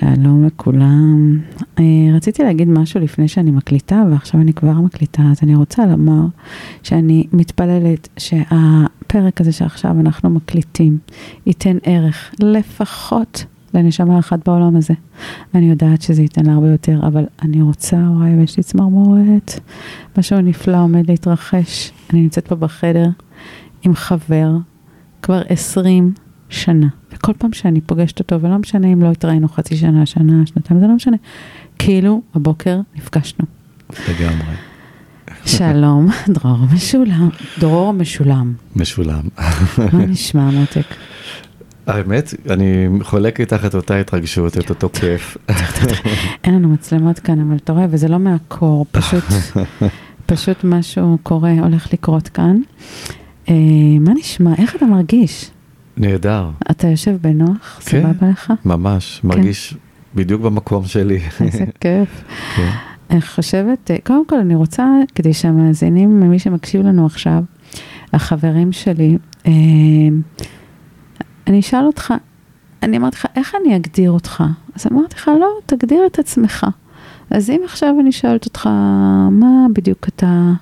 שלום לכולם. אה, רציתי להגיד משהו לפני שאני מקליטה, ועכשיו אני כבר מקליטה, אז אני רוצה לומר שאני מתפללת שהפרק הזה שעכשיו אנחנו מקליטים ייתן ערך לפחות לנשמה אחת בעולם הזה. אני יודעת שזה ייתן לה הרבה יותר, אבל אני רוצה, וואי, יש לי צמרמורת. משהו נפלא עומד להתרחש. אני נמצאת פה בחדר עם חבר כבר 20 שנה. וכל פעם שאני פוגשת אותו, ולא משנה אם לא התראינו חצי שנה, שנה, שנתיים, זה לא משנה. כאילו, הבוקר נפגשנו. לגמרי. שלום, דרור משולם. דרור משולם. משולם. מה נשמע, מותק? האמת, אני חולק איתך את אותה התרגשות, את אותו כיף. אין לנו מצלמות כאן, אבל אתה רואה, וזה לא מהקור, פשוט, פשוט משהו קורה, הולך לקרות כאן. אה, מה נשמע? איך אתה מרגיש? נהדר. אתה יושב בנוח? כן, סבבה לך? ממש, מרגיש בדיוק במקום שלי. איזה כיף. כן. אני חושבת, אה, קודם כל אני רוצה, כדי שהמאזינים, מי שמקשיב לנו עכשיו, החברים שלי, אה, אני אשאל אותך, אני אמרתי לך, איך אני אגדיר אותך? אז אמרתי לך, לא, תגדיר את עצמך. אז אם עכשיו אני שואלת אותך, מה בדיוק אתה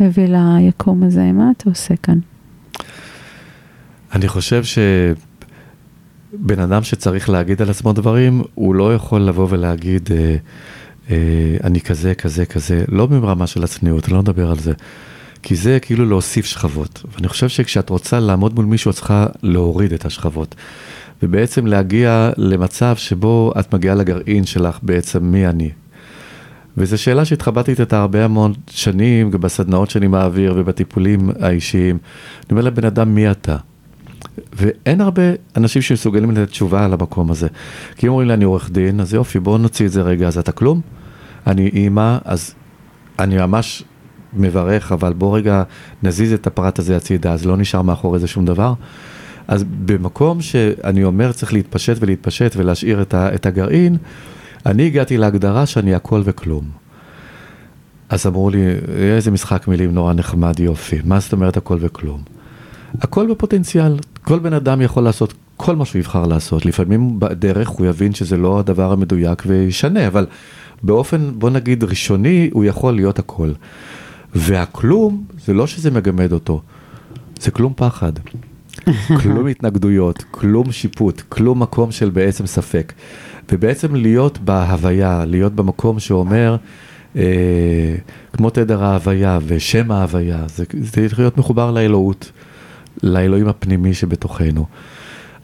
מביא ליקום הזה, מה אתה עושה כאן? אני חושב שבן אדם שצריך להגיד על עצמו דברים, הוא לא יכול לבוא ולהגיד, אה, אה, אני כזה, כזה, כזה, לא ברמה של הצניעות, אני לא מדבר על זה. כי זה כאילו להוסיף שכבות. ואני חושב שכשאת רוצה לעמוד מול מישהו, את צריכה להוריד את השכבות. ובעצם להגיע למצב שבו את מגיעה לגרעין שלך בעצם מי אני. וזו שאלה שהתחבטתי איתה הרבה המון שנים, גם בסדנאות שאני מעביר ובטיפולים האישיים. אני אומר לבן אדם, מי אתה? ואין הרבה אנשים שמסוגלים לתת תשובה על המקום הזה. כי אם אומרים לי, אני עורך דין, אז יופי, בואו נוציא את זה רגע, אז אתה כלום? אני אימא, אז אני ממש מברך, אבל בוא רגע נזיז את הפרט הזה הצידה, אז לא נשאר מאחורי זה שום דבר. אז במקום שאני אומר צריך להתפשט ולהתפשט ולהשאיר את, ה, את הגרעין, אני הגעתי להגדרה שאני הכל וכלום. אז אמרו לי, איזה משחק מילים נורא נחמד, יופי, מה זאת אומרת הכל וכלום? הכל בפוטנציאל, כל בן אדם יכול לעשות כל מה שהוא יבחר לעשות, לפעמים בדרך הוא יבין שזה לא הדבר המדויק וישנה, אבל באופן, בוא נגיד, ראשוני, הוא יכול להיות הכל. והכלום, זה לא שזה מגמד אותו, זה כלום פחד. כלום התנגדויות, כלום שיפוט, כלום מקום של בעצם ספק. ובעצם להיות בהוויה, להיות במקום שאומר, אה, כמו תדר ההוויה ושם ההוויה, זה, זה להיות מחובר לאלוהות, לאלוהים הפנימי שבתוכנו.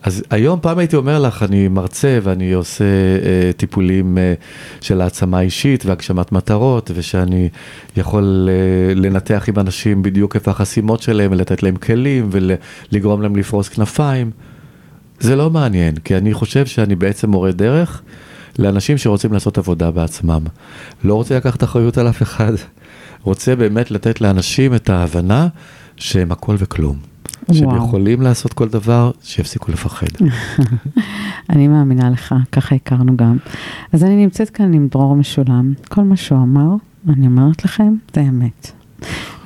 אז היום פעם הייתי אומר לך, אני מרצה ואני עושה אה, טיפולים אה, של העצמה אישית והגשמת מטרות, ושאני יכול אה, לנתח עם אנשים בדיוק איפה החסימות שלהם ולתת להם כלים ולגרום להם לפרוס כנפיים. זה לא מעניין, כי אני חושב שאני בעצם מורה דרך לאנשים שרוצים לעשות עבודה בעצמם. לא רוצה לקחת אחריות על אף אחד, רוצה באמת לתת לאנשים את ההבנה שהם הכל וכלום. שהם וואו. יכולים לעשות כל דבר, שיפסיקו לפחד. אני מאמינה לך, ככה הכרנו גם. אז אני נמצאת כאן עם דרור משולם, כל מה שהוא אמר, אני אומרת לכם, זה אמת.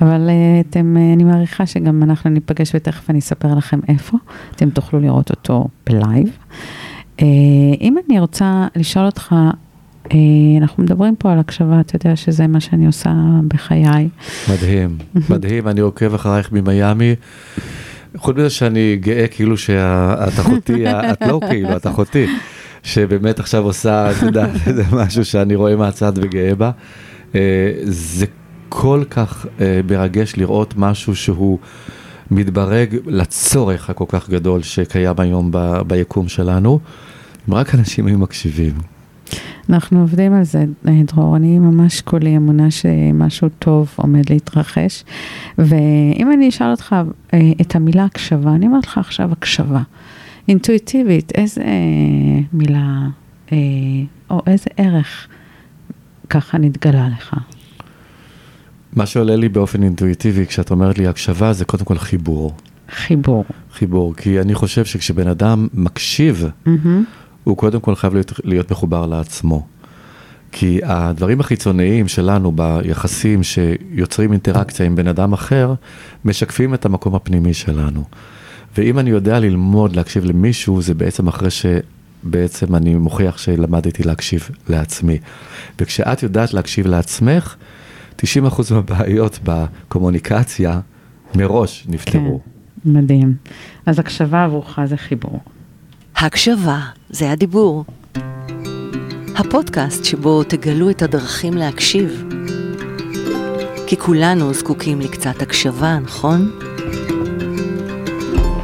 אבל אה, אתם, אה, אני מעריכה שגם אנחנו ניפגש ותכף אני אספר לכם איפה, אתם תוכלו לראות אותו בלייב. אה, אם אני רוצה לשאול אותך, אנחנו מדברים פה על הקשבה, אתה יודע שזה מה שאני עושה בחיי. מדהים, מדהים, אני עוקב אחרייך ממיאמי. חוץ מזה שאני גאה כאילו שאת אחותי, את לא כאילו, את אחותי, שבאמת עכשיו עושה, אתה יודע, זה משהו שאני רואה מהצד וגאה בה. אה, זה כל כך אה, מרגש לראות משהו שהוא מתברג לצורך הכל כך גדול שקיים היום ב- ביקום שלנו. אם רק אנשים היו מקשיבים. אנחנו עובדים על זה, דרור, אני ממש כולי אמונה שמשהו טוב עומד להתרחש. ואם אני אשאל אותך אה, את המילה הקשבה, אני אומרת לך עכשיו הקשבה. אינטואיטיבית, איזה אה, מילה אה, או איזה ערך ככה נתגלה לך? מה שעולה לי באופן אינטואיטיבי כשאת אומרת לי הקשבה זה קודם כל חיבור. חיבור. חיבור, כי אני חושב שכשבן אדם מקשיב, מהמם. הוא קודם כל חייב להיות, להיות מחובר לעצמו. כי הדברים החיצוניים שלנו ביחסים שיוצרים אינטראקציה עם בן אדם אחר, משקפים את המקום הפנימי שלנו. ואם אני יודע ללמוד להקשיב למישהו, זה בעצם אחרי בעצם אני מוכיח שלמדתי להקשיב לעצמי. וכשאת יודעת להקשיב לעצמך, 90% מהבעיות בקומוניקציה מראש נפתרו. כן, מדהים. אז הקשבה עבורך זה חיבור. הקשבה זה הדיבור. הפודקאסט שבו תגלו את הדרכים להקשיב. כי כולנו זקוקים לקצת הקשבה, נכון?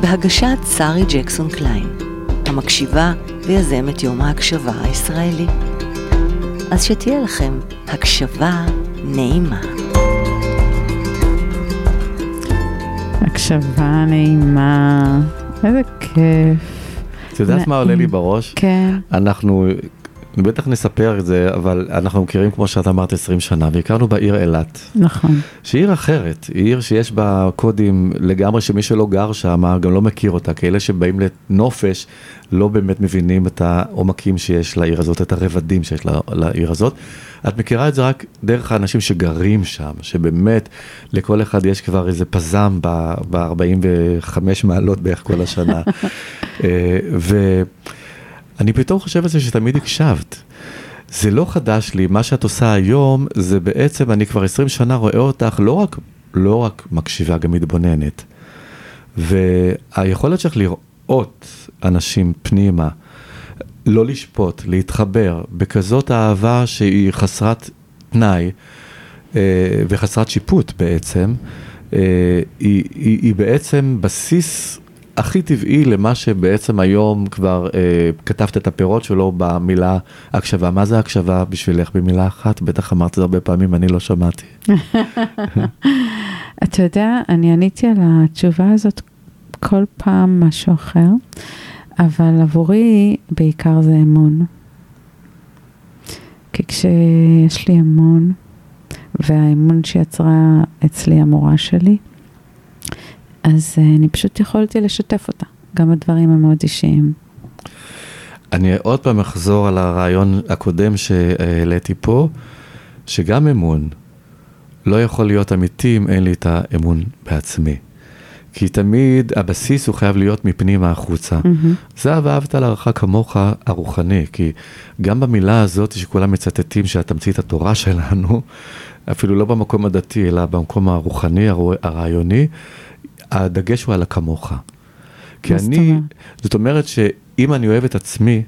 בהגשת שרי ג'קסון קליין, המקשיבה ויזמת יום ההקשבה הישראלי. אז שתהיה לכם הקשבה נעימה. הקשבה נעימה, איזה כיף. את יודעת מה עולה לי בראש? כן. אנחנו, בטח נספר את זה, אבל אנחנו מכירים, כמו שאת אמרת, 20 שנה, והכרנו בעיר אילת. נכון. שהיא עיר אחרת, היא עיר שיש בה קודים לגמרי שמי שלא גר שם גם לא מכיר אותה, כי אלה שבאים לנופש לא באמת מבינים את העומקים שיש לעיר הזאת, את הרבדים שיש לעיר הזאת. את מכירה את זה רק דרך האנשים שגרים שם, שבאמת לכל אחד יש כבר איזה פזם ב-45 מעלות בערך כל השנה. אה, ואני פתאום חושב על זה שתמיד הקשבת. זה לא חדש לי, מה שאת עושה היום, זה בעצם, אני כבר 20 שנה רואה אותך לא רק, לא רק מקשיבה, גם מתבוננת. והיכולת שלך לראות אנשים פנימה, לא לשפוט, להתחבר, בכזאת אהבה שהיא חסרת תנאי אה, וחסרת שיפוט בעצם, אה, היא, היא, היא בעצם בסיס הכי טבעי למה שבעצם היום כבר אה, כתבת את הפירות שלו במילה הקשבה. מה זה הקשבה בשבילך במילה אחת? בטח אמרת את זה הרבה פעמים, אני לא שמעתי. אתה יודע, אני עניתי על התשובה הזאת כל פעם משהו אחר, אבל עבורי בעיקר זה אמון. כי כשיש לי אמון, והאמון שיצרה אצלי המורה שלי, אז uh, אני פשוט יכולתי לשתף אותה, גם הדברים המאוד אישיים. אני עוד פעם אחזור על הרעיון הקודם שהעליתי פה, שגם אמון לא יכול להיות אמיתי אם אין לי את האמון בעצמי. כי תמיד הבסיס הוא חייב להיות מפנימה החוצה. Mm-hmm. זה ואהבת לרעך כמוך הרוחני, כי גם במילה הזאת שכולם מצטטים שהתמצית התורה שלנו, אפילו לא במקום הדתי, אלא במקום הרוחני, הרעיוני, הדגש הוא על הכמוך. כי אני, זאת אומרת שאם אני אוהב את עצמי,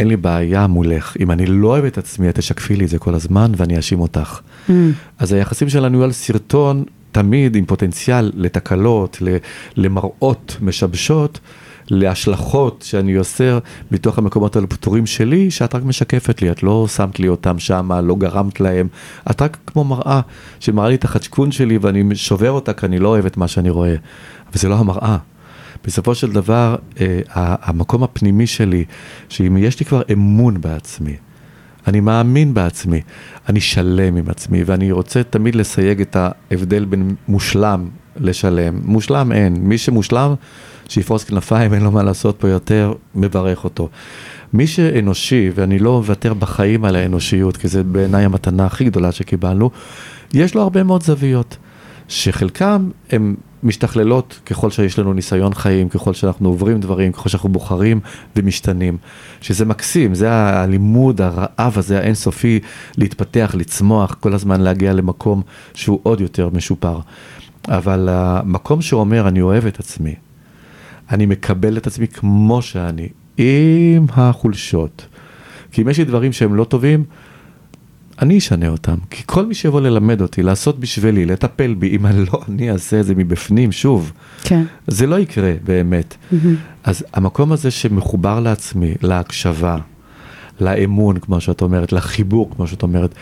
אין לי בעיה מולך. אם אני לא אוהב את עצמי, את תשקפי לי את זה כל הזמן ואני אאשים אותך. Mm. אז היחסים שלנו יהיו על סרטון תמיד עם פוטנציאל לתקלות, למראות משבשות, להשלכות שאני עושה מתוך המקומות הפטורים שלי, שאת רק משקפת לי, את לא שמת לי אותם שמה, לא גרמת להם, את רק כמו מראה שמראה לי את החדשקון שלי ואני שובר אותה כי אני לא אוהב את מה שאני רואה. אבל זה לא המראה. בסופו של דבר, אה, המקום הפנימי שלי, שאם יש לי כבר אמון בעצמי, אני מאמין בעצמי, אני שלם עם עצמי, ואני רוצה תמיד לסייג את ההבדל בין מושלם לשלם. מושלם אין, מי שמושלם, שיפרוס כנפיים, אין לו מה לעשות פה יותר, מברך אותו. מי שאנושי, ואני לא מוותר בחיים על האנושיות, כי זה בעיניי המתנה הכי גדולה שקיבלנו, יש לו הרבה מאוד זוויות, שחלקם הם משתכללות ככל שיש לנו ניסיון חיים, ככל שאנחנו עוברים דברים, ככל שאנחנו בוחרים ומשתנים. שזה מקסים, זה הלימוד, הרעב הזה האינסופי, להתפתח, לצמוח, כל הזמן להגיע למקום שהוא עוד יותר משופר. אבל המקום שאומר, אני אוהב את עצמי, אני מקבל את עצמי כמו שאני, עם החולשות. כי אם יש לי דברים שהם לא טובים, אני אשנה אותם, כי כל מי שיבוא ללמד אותי, לעשות בשבילי, לטפל בי, אם אני לא אני אעשה את זה מבפנים, שוב, כן. זה לא יקרה באמת. Mm-hmm. אז המקום הזה שמחובר לעצמי, להקשבה, לאמון, כמו שאת אומרת, לחיבור, כמו שאת אומרת,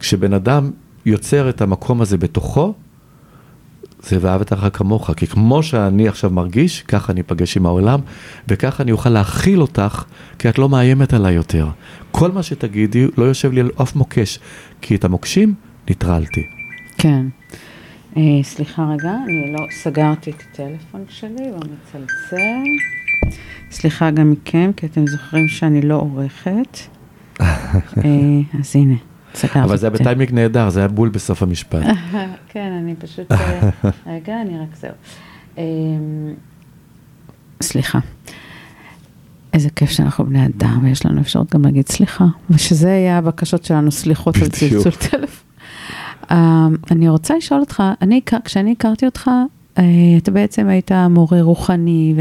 כשבן אדם יוצר את המקום הזה בתוכו, זה ואהבת לך כמוך, כי כמו שאני עכשיו מרגיש, ככה אני אפגש עם העולם, וככה אני אוכל להכיל אותך, כי את לא מאיימת עליי יותר. כל מה שתגידי לא יושב לי על אף מוקש, כי את המוקשים ניטרלתי. כן. אה, סליחה רגע, אני לא סגרתי את הטלפון שלי, הוא מצלצל. סליחה גם מכם, כי אתם זוכרים שאני לא עורכת. אה, אז הנה. אבל זה היה בטיימינג נהדר, זה היה בול בסוף המשפט. כן, אני פשוט, אה, רגע, אני רק זהו. אמ, סליחה. איזה כיף שאנחנו בני אדם, ויש לנו אפשרות גם להגיד סליחה, ושזה יהיה הבקשות שלנו, סליחות על צלצול טלפון. Uh, אני רוצה לשאול אותך, אני, כשאני הכרתי אותך, אתה בעצם היית מורה רוחני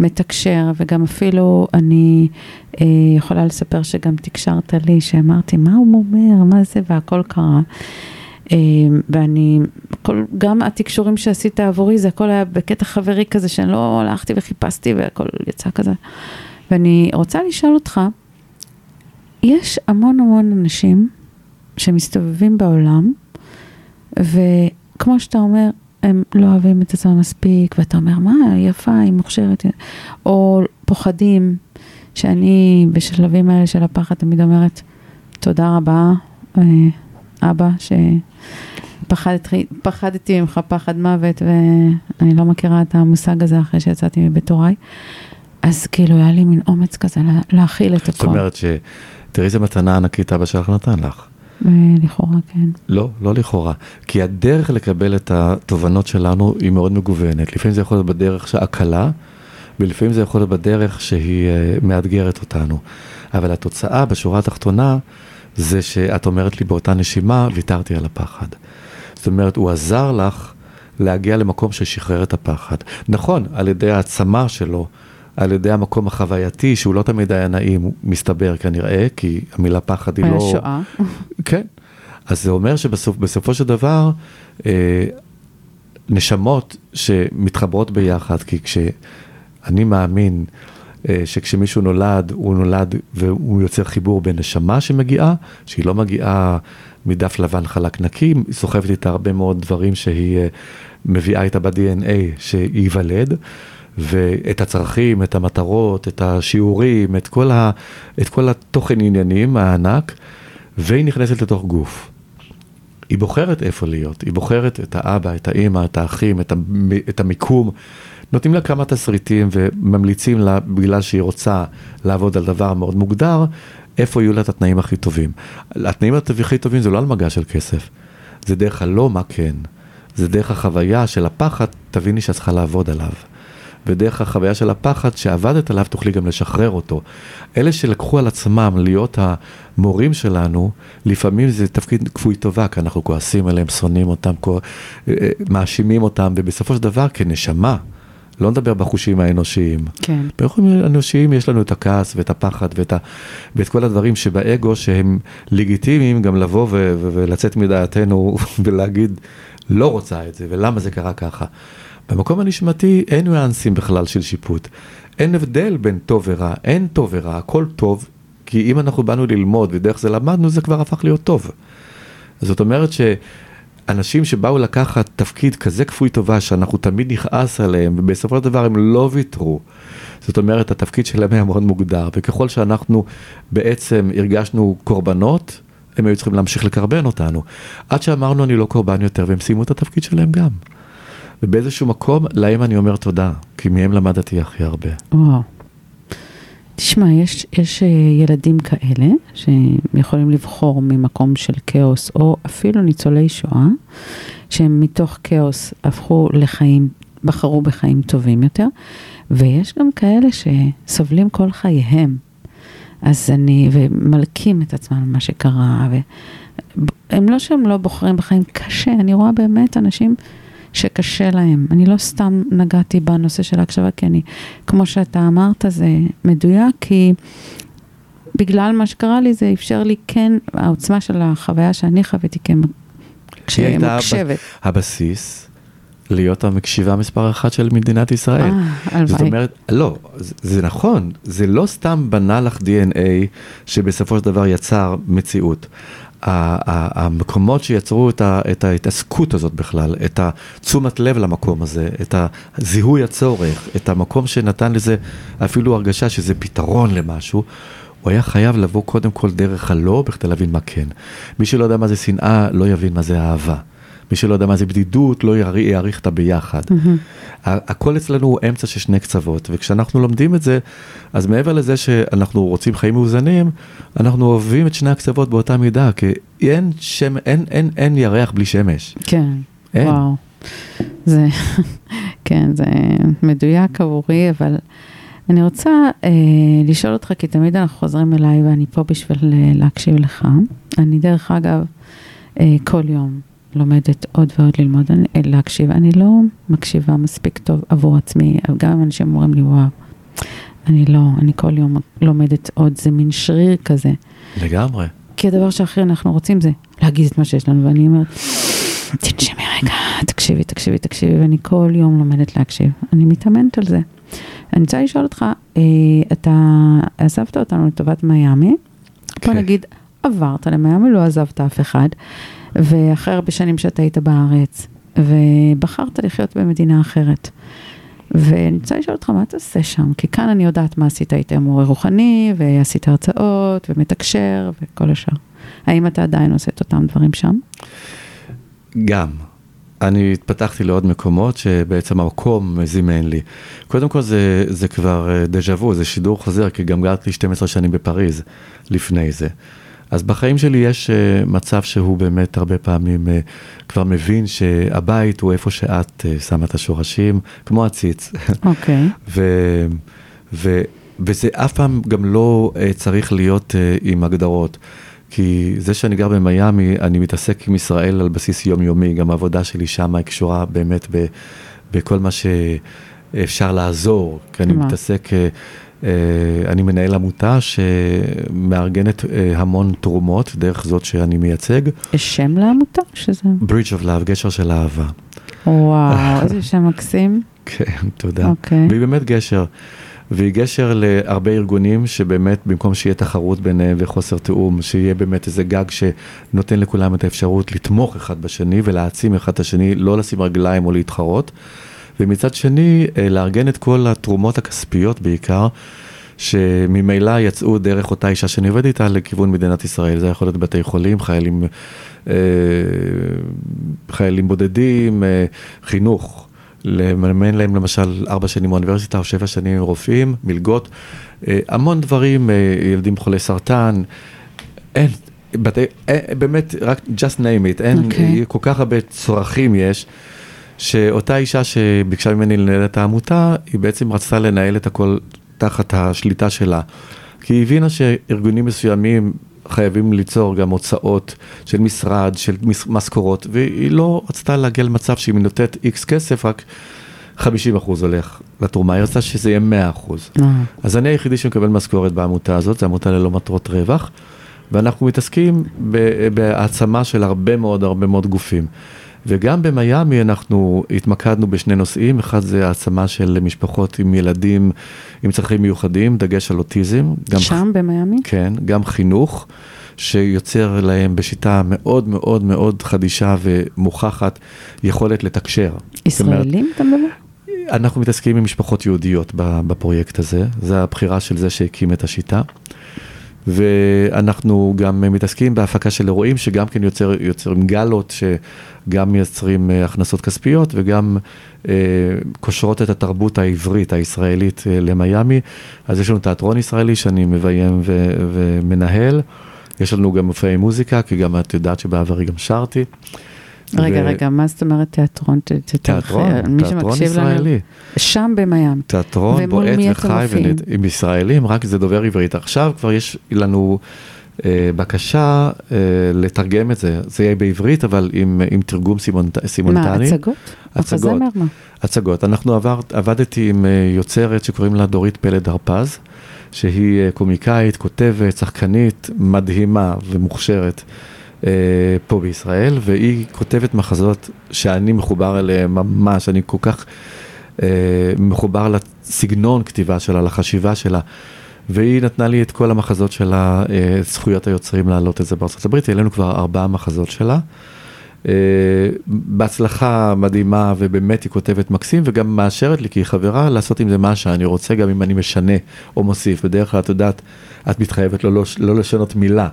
ומתקשר, וגם אפילו אני uh, יכולה לספר שגם תקשרת לי, שאמרתי, מה הוא אומר, מה זה, והכל קרה. Uh, ואני, כל, גם התקשורים שעשית עבורי, זה הכל היה בקטע חברי כזה, שאני לא הלכתי וחיפשתי והכל יצא כזה. ואני רוצה לשאול אותך, יש המון המון אנשים שמסתובבים בעולם, וכמו שאתה אומר, הם לא אוהבים את עצמם מספיק, ואתה אומר, מה, היא יפה, היא מוכשרת, או פוחדים, שאני בשלבים האלה של הפחד תמיד אומרת, תודה רבה, אה, אבא, שפחדתי ממך פחד מוות, ואני לא מכירה את המושג הזה אחרי שיצאתי מבית הוריי. אז כאילו היה לי מין אומץ כזה להכיל את הכל. זאת אומרת שתראי איזה מתנה ענקית אבא שלך נתן לך. לכאורה, כן. לא, לא לכאורה. כי הדרך לקבל את התובנות שלנו היא מאוד מגוונת. לפעמים זה יכול להיות בדרך הקלה, ולפעמים זה יכול להיות בדרך שהיא uh, מאתגרת אותנו. אבל התוצאה בשורה התחתונה, זה שאת אומרת לי באותה נשימה, ויתרתי על הפחד. זאת אומרת, הוא עזר לך להגיע למקום ששחרר את הפחד. נכון, על ידי העצמה שלו. על ידי המקום החווייתי, שהוא לא תמיד היה נעים, מסתבר כנראה, כי המילה פחד היא לא... היה שואה. כן. אז זה אומר שבסופו של דבר, אה, נשמות שמתחברות ביחד, כי כשאני מאמין אה, שכשמישהו נולד, הוא נולד והוא יוצר חיבור בין נשמה שמגיעה, שהיא לא מגיעה מדף לבן חלק נקי, היא סוחבת איתה הרבה מאוד דברים שהיא אה, מביאה איתה ב-DNA שייוולד. ואת הצרכים, את המטרות, את השיעורים, את כל, ה, את כל התוכן עניינים הענק, והיא נכנסת לתוך גוף. היא בוחרת איפה להיות, היא בוחרת את האבא, את האימא, את האחים, את, המ, את המיקום. נותנים לה כמה תסריטים וממליצים לה, בגלל שהיא רוצה לעבוד על דבר מאוד מוגדר, איפה יהיו לה את התנאים הכי טובים. התנאים הכי טובים זה לא על מגע של כסף, זה דרך הלא מה כן, זה דרך החוויה של הפחד, תביני שאת צריכה לעבוד עליו. ודרך החוויה של הפחד שעבדת עליו תוכלי גם לשחרר אותו. אלה שלקחו על עצמם להיות המורים שלנו, לפעמים זה תפקיד כפוי טובה, כי אנחנו כועסים עליהם, שונאים אותם, אה, אה, מאשימים אותם, ובסופו של דבר כנשמה. לא נדבר בחושים האנושיים. כן. בחושים האנושיים יש לנו את הכעס ואת הפחד ואת, ה, ואת כל הדברים שבאגו שהם לגיטימיים גם לבוא ו, ולצאת מדעתנו ולהגיד לא רוצה את זה ולמה זה קרה ככה. במקום הנשמתי אין ניואנסים בכלל של שיפוט. אין הבדל בין טוב ורע, אין טוב ורע, הכל טוב, כי אם אנחנו באנו ללמוד ודרך זה למדנו, זה כבר הפך להיות טוב. זאת אומרת שאנשים שבאו לקחת תפקיד כזה כפוי טובה, שאנחנו תמיד נכעס עליהם, ובסופו של דבר הם לא ויתרו. זאת אומרת, התפקיד שלהם היה מאוד מוגדר, וככל שאנחנו בעצם הרגשנו קורבנות, הם היו צריכים להמשיך לקרבן אותנו. עד שאמרנו אני לא קורבן יותר, והם סיימו את התפקיד שלהם גם. ובאיזשהו מקום, להם אני אומר תודה, כי מהם למדתי הכי הרבה. וואו. תשמע, יש, יש אה, ילדים כאלה שיכולים לבחור ממקום של כאוס, או אפילו ניצולי שואה, שהם מתוך כאוס הפכו לחיים, בחרו בחיים טובים יותר, ויש גם כאלה שסובלים כל חייהם. אז אני, ומלקים את עצמם מה שקרה, והם לא שהם לא בוחרים בחיים קשה, אני רואה באמת אנשים שקשה להם. אני לא סתם נגעתי בנושא של ההקשבה, כי אני, כמו שאתה אמרת, זה מדויק, כי בגלל מה שקרה לי, זה אפשר לי כן, העוצמה של החוויה שאני חוויתי כמקשבת. הבסיס. להיות המקשיבה מספר אחת של מדינת ישראל. אה, הלוואי. זאת אומרת, לא, זה, זה נכון, זה לא סתם בנה לך DNA שבסופו של דבר יצר מציאות. המקומות שיצרו את ההתעסקות הזאת בכלל, את התשומת לב למקום הזה, את הזיהוי הצורך, את המקום שנתן לזה אפילו הרגשה שזה פתרון למשהו, הוא היה חייב לבוא קודם כל דרך הלא בכדי להבין מה כן. מי שלא יודע מה זה שנאה, לא יבין מה זה אהבה. מי שלא יודע מה זה בדידות, לא יעריך את הביחד. Mm-hmm. הכל אצלנו הוא אמצע של שני קצוות, וכשאנחנו לומדים את זה, אז מעבר לזה שאנחנו רוצים חיים מאוזנים, אנחנו אוהבים את שני הקצוות באותה מידה, כי אין, שם, אין, אין, אין ירח בלי שמש. כן, אין. וואו. זה, כן, זה מדויק עבורי, אבל אני רוצה אה, לשאול אותך, כי תמיד אנחנו חוזרים אליי ואני פה בשביל אה, להקשיב לך. אני דרך אגב, אה, כל יום לומדת עוד ועוד ללמוד, אני, להקשיב. אני לא מקשיבה מספיק טוב עבור עצמי, גם אם אנשים אומרים לי, וואו, אני לא, אני כל יום לומדת עוד, זה מין שריר כזה. לגמרי. כי הדבר שהכי אנחנו רוצים זה להגיד את מה שיש לנו, ואני אומרת, תנשמי רגע, תקשיבי, תקשיבי, תקשיבי, ואני כל יום לומדת להקשיב. אני מתאמנת על זה. אני רוצה לשאול אותך, אה, אתה עזבת אותנו לטובת מיאמי, בוא כן. נגיד, עברת למיאמי, לא עזבת אף אחד, ואחרי הרבה שנים שאתה היית בארץ, ובחרת לחיות במדינה אחרת. ואני רוצה לשאול אותך, מה אתה עושה שם? כי כאן אני יודעת מה עשית, היית מורה רוחני, ועשית הרצאות, ומתקשר, וכל השאר. האם אתה עדיין עושה את אותם דברים שם? גם. אני התפתחתי לעוד מקומות שבעצם המקום זימן לי. קודם כל זה, זה כבר אה, דז'ה וו, זה שידור חוזר, כי גם גרתי 12 שנים בפריז לפני זה. אז בחיים שלי יש אה, מצב שהוא באמת הרבה פעמים אה, כבר מבין שהבית הוא איפה שאת אה, שמה את השורשים, כמו עציץ. אוקיי. ו, ו, וזה אף פעם גם לא צריך להיות עם הגדרות. כי זה שאני גר במיאמי, אני מתעסק עם ישראל על בסיס יומיומי, גם העבודה שלי שם היא קשורה באמת ב, בכל מה שאפשר לעזור, כי אני? מתעסק, אני מנהל עמותה שמארגנת uh, המון תרומות דרך זאת שאני מייצג, יש שם לעמותה? שזה... Bridge of Love, גשר של אהבה. וואו, איזה שם מקסים. כן, תודה. אוקיי. והיא באמת גשר. והיא גשר להרבה ארגונים שבאמת במקום שיהיה תחרות ביניהם וחוסר תיאום, שיהיה באמת איזה גג שנותן לכולם את האפשרות לתמוך אחד בשני ולהעצים אחד את השני, לא לשים רגליים או להתחרות. ומצד שני, אה, לארגן את כל התרומות הכספיות בעיקר, שממילא יצאו דרך אותה אישה שאני עובד איתה לכיוון מדינת ישראל. זה יכול להיות בתי חולים, חיילים, אה, חיילים בודדים, אה, חינוך. לממן להם למשל ארבע שנים באוניברסיטה או שבע שנים רופאים, מלגות, אה, המון דברים, אה, ילדים חולי סרטן, אין, בתי, אה, באמת, רק just name it, אין, אוקיי. כל כך הרבה צרכים יש, שאותה אישה שביקשה ממני לנהל את העמותה, היא בעצם רצתה לנהל את הכל תחת השליטה שלה. כי היא הבינה שארגונים מסוימים חייבים ליצור גם הוצאות של משרד, של משכורות, והיא לא רצתה להגיע למצב שאם היא נותנת איקס כסף, רק 50 אחוז הולך לתרומה, היא רצתה שזה יהיה 100 אחוז. אה, אז אני היחידי שמקבל משכורת בעמותה הזאת, זו עמותה ללא מטרות רווח, ואנחנו מתעסקים בהעצמה של הרבה מאוד הרבה מאוד גופים. וגם במיאמי אנחנו התמקדנו בשני נושאים, אחד זה העצמה של משפחות עם ילדים עם צרכים מיוחדים, דגש על אוטיזם. גם שם במיאמי? כן, גם חינוך, שיוצר להם בשיטה מאוד מאוד מאוד חדישה ומוכחת יכולת לתקשר. ישראלים אתה מדבר? אנחנו מתעסקים עם משפחות יהודיות בפרויקט הזה, זה הבחירה של זה שהקים את השיטה. ואנחנו גם מתעסקים בהפקה של אירועים שגם כן יוצר, יוצרים גלות שגם מייצרים אה, הכנסות כספיות וגם אה, קושרות את התרבות העברית הישראלית אה, למיאמי. אז יש לנו תיאטרון ישראלי שאני מביים ו- ומנהל. יש לנו גם מופעי מוזיקה, כי גם את יודעת שבעברי גם שרתי. רגע, ו- רגע, מה זאת אומרת תיאטרון? תיאטרון, תיאטרון ישראלי. שם במיאמי. תיאטרון בועט וחי עם ישראלים, רק זה דובר עברית. עכשיו כבר יש לנו אה, בקשה אה, לתרגם את זה, זה יהיה בעברית, אבל עם, עם תרגום סימונט, מה, סימונטני. הצגות? הצגות. מה? הצגות. אנחנו עבר, עבדתי עם אה, יוצרת שקוראים לה דורית פלד הרפז, שהיא אה, קומיקאית, כותבת, שחקנית, מדהימה ומוכשרת. אה, פה בישראל, והיא כותבת מחזות שאני מחובר אליהם ממש, אני כל כך אה, מחובר לסגנון כתיבה שלה, לחשיבה שלה. והיא נתנה לי את כל המחזות שלה, אה, זכויות היוצרים להעלות את זה בארצות הברית, העלינו כבר ארבעה מחזות שלה. אה, בהצלחה מדהימה, ובאמת היא כותבת מקסים, וגם מאשרת לי, כי היא חברה, לעשות עם זה מה שאני רוצה, גם אם אני משנה או מוסיף. בדרך כלל, את יודעת, את מתחייבת לא, לא, לא לשנות מילה.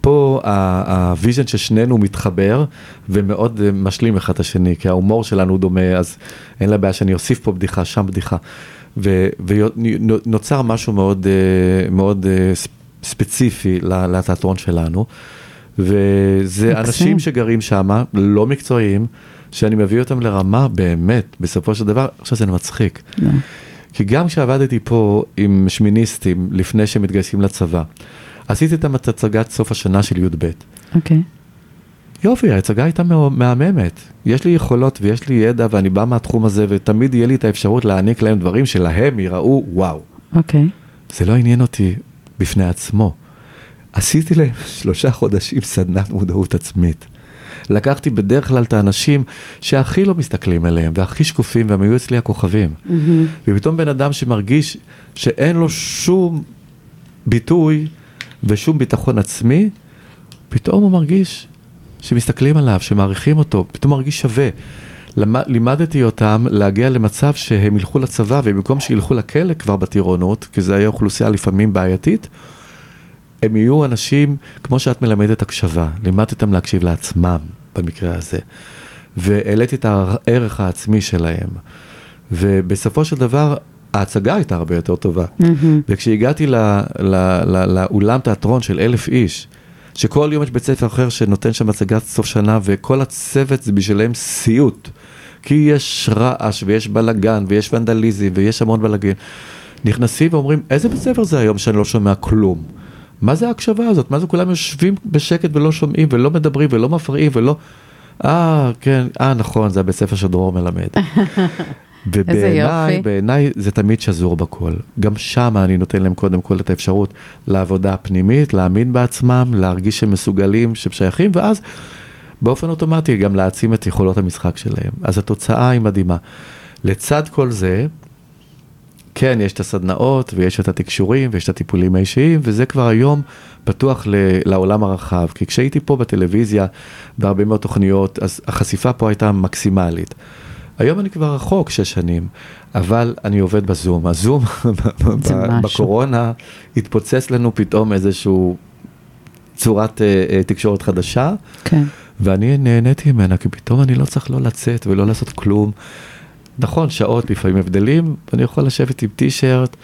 פה ה vision ששנינו מתחבר ומאוד משלים אחד את השני, כי ההומור שלנו דומה, אז אין לה בעיה שאני אוסיף פה בדיחה, שם בדיחה. ונוצר משהו מאוד, אה, מאוד אה, ספציפי לתיאטרון שלנו. וזה מקסים. אנשים שגרים שם, לא מקצועיים, שאני מביא אותם לרמה באמת, בסופו של דבר, עכשיו זה מצחיק. לא. כי גם כשעבדתי פה עם שמיניסטים לפני שהם מתגייסים לצבא, עשיתי איתם את הצגת סוף השנה של י"ב. אוקיי. יופי, ההצגה הייתה מה- מהממת. יש לי יכולות ויש לי ידע ואני בא מהתחום הזה ותמיד יהיה לי את האפשרות להעניק להם דברים שלהם יראו וואו. אוקיי. זה לא עניין אותי בפני עצמו. עשיתי להם שלושה חודשים סדנת מודעות עצמית. לקחתי בדרך כלל את האנשים שהכי לא מסתכלים עליהם והכי שקופים והם היו אצלי הכוכבים. ופתאום בן אדם שמרגיש שאין לו שום ביטוי ושום ביטחון עצמי, פתאום הוא מרגיש שמסתכלים עליו, שמעריכים אותו, פתאום מרגיש שווה. למד, לימדתי אותם להגיע למצב שהם ילכו לצבא, ובמקום שילכו לכלא כבר בטירונות, כי זו הייתה אוכלוסייה לפעמים בעייתית, הם יהיו אנשים, כמו שאת מלמדת הקשבה, לימדת אותם להקשיב לעצמם במקרה הזה, והעליתי את הערך העצמי שלהם, ובסופו של דבר, ההצגה הייתה הרבה יותר טובה. וכשהגעתי ל- ל- ל- לאולם תיאטרון של אלף איש, שכל יום יש בית ספר אחר שנותן שם הצגת סוף שנה, וכל הצוות זה בשבילם סיוט. כי יש רעש, ויש בלאגן, ויש ונדליזם, ויש המון בלאגן. נכנסים ואומרים, איזה בית ספר זה היום שאני לא שומע כלום? מה זה ההקשבה הזאת? מה זה כולם יושבים בשקט ולא שומעים, ולא מדברים, ולא מפריעים, ולא... אה, כן, אה, נכון, זה הבית ספר שדרור מלמד. ובעיניי. בעיניי זה תמיד שזור בכל. גם שם אני נותן להם קודם כל את האפשרות לעבודה הפנימית, להאמין בעצמם, להרגיש שהם מסוגלים, שהם שייכים, ואז באופן אוטומטי גם להעצים את יכולות המשחק שלהם. אז התוצאה היא מדהימה. לצד כל זה, כן, יש את הסדנאות ויש את התקשורים ויש את הטיפולים האישיים, וזה כבר היום פתוח ל- לעולם הרחב. כי כשהייתי פה בטלוויזיה, בהרבה מאוד תוכניות, אז החשיפה פה הייתה מקסימלית. היום אני כבר רחוק שש שנים, אבל אני עובד בזום. הזום. בקורונה התפוצץ לנו פתאום איזשהו צורת אה, אה, תקשורת חדשה, כן. ואני נהניתי ממנה, כי פתאום אני לא צריך לא לצאת ולא לעשות כלום. נכון, שעות לפעמים הבדלים, ואני יכול לשבת עם טישרט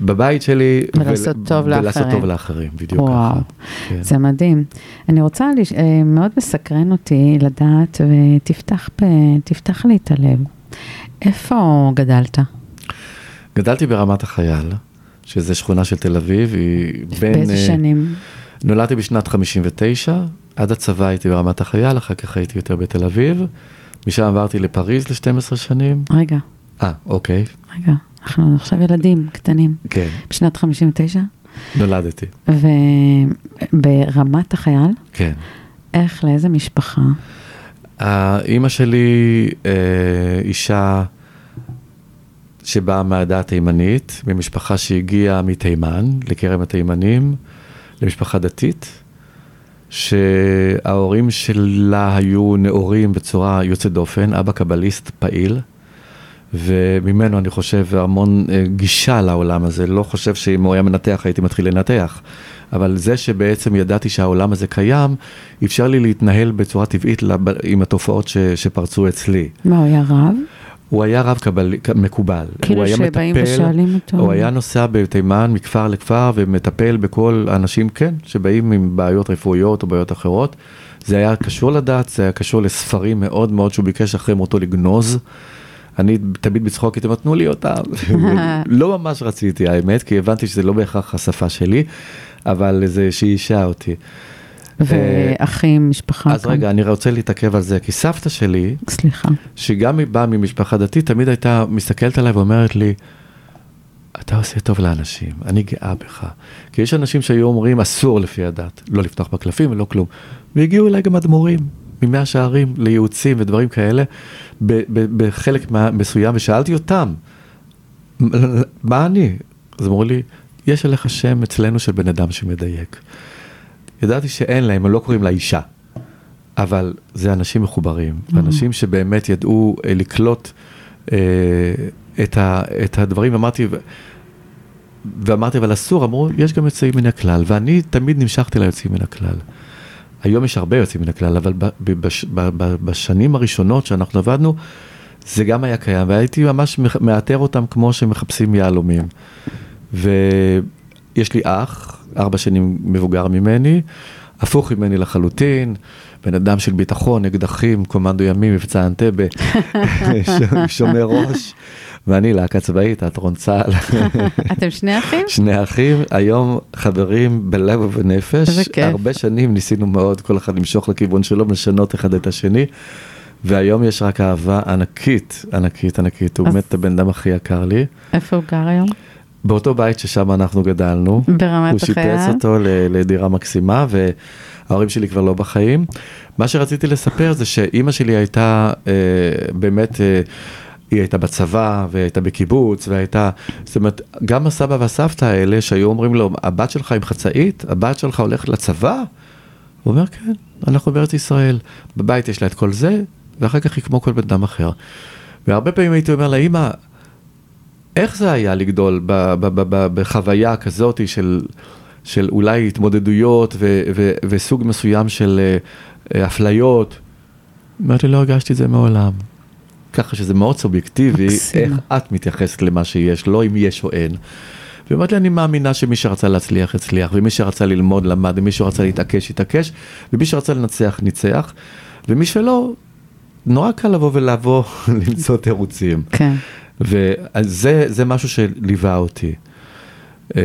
בבית שלי. ולעשות טוב ולעשות לאחרים. טוב לאחרים, בדיוק וואו, ככה. כן. זה מדהים. אני רוצה, לש... אה, מאוד מסקרן אותי לדעת, ותפתח פ... לי את הלב. איפה גדלת? גדלתי ברמת החייל, שזה שכונה של תל אביב, היא בין... באיזה אה, שנים? נולדתי בשנת 59, עד הצבא הייתי ברמת החייל, אחר כך הייתי יותר בתל אביב, משם עברתי לפריז ל-12 שנים. רגע, אה, אוקיי, רגע, אנחנו עכשיו ילדים קטנים. כן, בשנת 59, נולדתי, וברמת החייל, כן. איך, לאיזה משפחה? אימא שלי אה, אישה שבאה מהעדה התימנית, ממשפחה שהגיעה מתימן, לכרם התימנים, למשפחה דתית, שההורים שלה היו נאורים בצורה יוצאת דופן, אבא קבליסט פעיל, וממנו אני חושב המון אה, גישה לעולם הזה, לא חושב שאם הוא היה מנתח הייתי מתחיל לנתח, אבל זה שבעצם ידעתי שהעולם הזה קיים, אפשר לי להתנהל בצורה טבעית עם התופעות ש, שפרצו אצלי. מה, הוא היה רב? הוא היה רב קבל, מקובל. כאילו שבאים מטפל, ושואלים אותו. הוא היה נוסע בתימן מכפר לכפר ומטפל בכל האנשים, כן, שבאים עם בעיות רפואיות או בעיות אחרות. זה היה קשור לדת, זה היה קשור לספרים מאוד מאוד שהוא ביקש אחרי מותו לגנוז. אני תמיד בצחוק הייתי אומר, תנו לי אותם. לא ממש רציתי האמת, כי הבנתי שזה לא בהכרח השפה שלי, אבל זה שאישה אותי. ואחים, משפחה. אז כאן. רגע, אני רוצה להתעכב על זה, כי סבתא שלי, סליחה. שגם היא באה ממשפחה דתית, תמיד הייתה מסתכלת עליי ואומרת לי, אתה עושה טוב לאנשים, אני גאה בך. כי יש אנשים שהיו אומרים, אסור לפי הדת, לא לפתוח בקלפים ולא כלום. והגיעו אליי גם אדמו"רים, ממאה שערים, לייעוצים ודברים כאלה, בחלק מסוים, ושאלתי אותם, מה אני? אז אמרו לי, יש עליך שם אצלנו של בן אדם שמדייק. ידעתי שאין להם, הם לא קוראים לה אישה. אבל זה אנשים מחוברים, אנשים שבאמת ידעו אה, לקלוט אה, את, ה, את הדברים, אמרתי, ואמרתי, אבל אסור, אמרו, יש גם יוצאים מן הכלל, ואני תמיד נמשכתי ליוצאים מן הכלל. היום יש הרבה יוצאים מן הכלל, אבל בש, בשנים הראשונות שאנחנו עבדנו, זה גם היה קיים, והייתי ממש מאתר אותם כמו שמחפשים יהלומים. ויש לי אח, ארבע שנים מבוגר ממני, הפוך ממני לחלוטין, בן אדם של ביטחון, אקדחים, קומנדו ימי, מבצע אנטבה, שומר ראש, ואני להקה צבאית, תיאטרון צה"ל. אתם שני אחים? שני אחים, היום חברים בלב ובנפש. איזה כיף. הרבה שנים ניסינו מאוד כל אחד למשוך לכיוון שלו, לשנות אחד את השני. והיום יש רק אהבה ענקית, ענקית, ענקית. הוא באמת הבן אדם הכי יקר לי. איפה הוא גר היום? באותו בית ששם אנחנו גדלנו. ברמת הוא שיפץ החייל? אותו ל- לדירה מקסימה, וההורים שלי כבר לא בחיים. מה שרציתי לספר זה שאימא שלי הייתה אה, באמת, אה, היא הייתה בצבא, והייתה בקיבוץ, והייתה, זאת אומרת, גם הסבא והסבתא האלה שהיו אומרים לו, הבת שלך עם חצאית, הבת שלך הולכת לצבא? הוא אומר, כן, אנחנו בארץ ישראל. בבית יש לה את כל זה, ואחר כך היא כמו כל בן אדם אחר. והרבה פעמים הייתי אומר לאמא, איך זה היה לגדול בחוויה כזאת של, של אולי התמודדויות ו, ו, וסוג מסוים של אה, אפליות? אמרתי, לא הרגשתי את זה מעולם. ככה שזה מאוד סובייקטיבי, מקסימה. איך את מתייחסת למה שיש, לא אם יש או אין. אומרת לי, אני מאמינה שמי שרצה להצליח, הצליח, ומי שרצה ללמוד, למד, ומי שרצה להתעקש, התעקש, ומי שרצה לנצח, ניצח, ומי שלא, נורא קל לבוא ולבוא, למצוא תירוצים. כן. וזה זה משהו שליווה אותי. אה,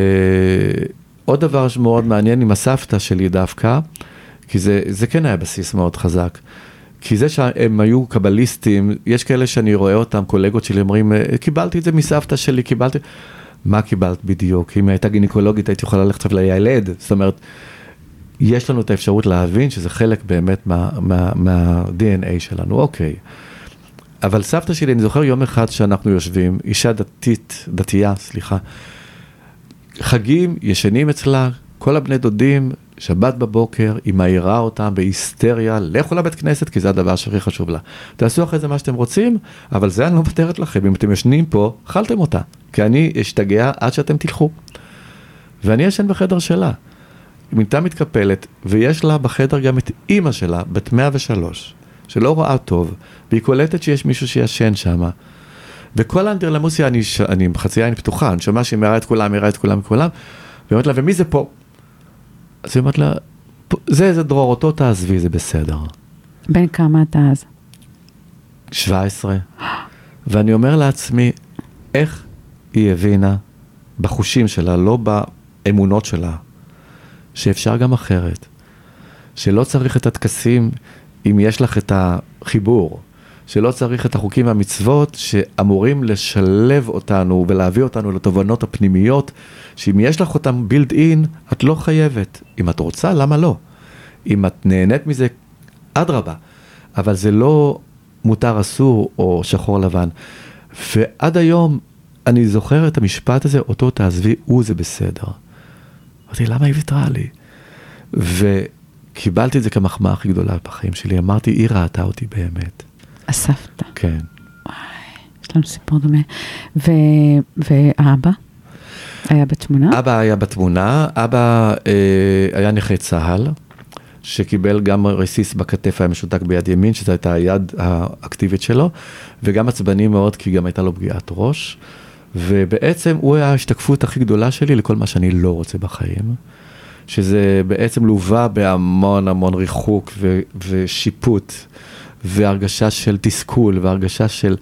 עוד דבר שמאוד מעניין עם הסבתא שלי דווקא, כי זה, זה כן היה בסיס מאוד חזק. כי זה שהם היו קבליסטים, יש כאלה שאני רואה אותם, קולגות שלי אומרים, "אה, קיבלתי את זה מסבתא שלי, קיבלתי... מה קיבלת בדיוק? אם הייתה גינקולוגית הייתי יכולה ללכת לילד, זאת אומרת, יש לנו את האפשרות להבין שזה חלק באמת מה-DNA מה, מה, שלנו, אוקיי. אבל סבתא שלי, אני זוכר יום אחד שאנחנו יושבים, אישה דתית, דתייה, סליחה, חגים, ישנים אצלה, כל הבני דודים, שבת בבוקר, היא מעירה אותם בהיסטריה, לכו לבית כנסת, כי זה הדבר שהכי חשוב לה. תעשו אחרי זה מה שאתם רוצים, אבל זה אני לא מוותרת לכם, אם אתם ישנים פה, אכלתם אותה, כי אני אשתגע עד שאתם תלכו. ואני ישן בחדר שלה. מיטה מתקפלת, ויש לה בחדר גם את אימא שלה, בת 103, שלא רואה טוב, והיא קולטת שיש מישהו שישן שם. וכל האנדרלמוסיה, אני, ש- אני עם חצי עין פתוחה, אני שומע שהיא מראה את כולם, מראה את כולם, כולם, והיא אומרת לה, ומי זה פה? אז היא אומרת לה, "פה- זה, זה דרור, אותו תעזבי, זה בסדר. בן כמה אתה אז? 17, ואני אומר לעצמי, איך היא הבינה בחושים שלה, לא באמונות שלה, שאפשר גם אחרת, שלא צריך את הטקסים אם יש לך את החיבור, שלא צריך את החוקים והמצוות שאמורים לשלב אותנו ולהביא אותנו לתובנות הפנימיות, שאם יש לך אותם בילד אין, את לא חייבת. אם את רוצה, למה לא? אם את נהנית מזה, אדרבה. אבל זה לא מותר אסור או שחור לבן. ועד היום אני זוכר את המשפט הזה, אותו תעזבי, הוא זה בסדר. אמרתי, למה היא ויתרה לי? וקיבלתי את זה כמחמאה הכי גדולה בחיים שלי. אמרתי, היא ראתה אותי באמת. הסבתא. כן. יש לנו סיפור דומה. ו... ואבא? היה בתמונה? אבא היה בתמונה, אבא אה, היה נכה צה"ל, שקיבל גם רסיס בכתף היה משותק ביד ימין, שזו הייתה היד האקטיבית שלו, וגם עצבני מאוד, כי גם הייתה לו פגיעת ראש. ובעצם הוא היה ההשתקפות הכי גדולה שלי לכל מה שאני לא רוצה בחיים. שזה בעצם לווה בהמון המון ריחוק ו- ושיפוט, והרגשה של תסכול, והרגשה של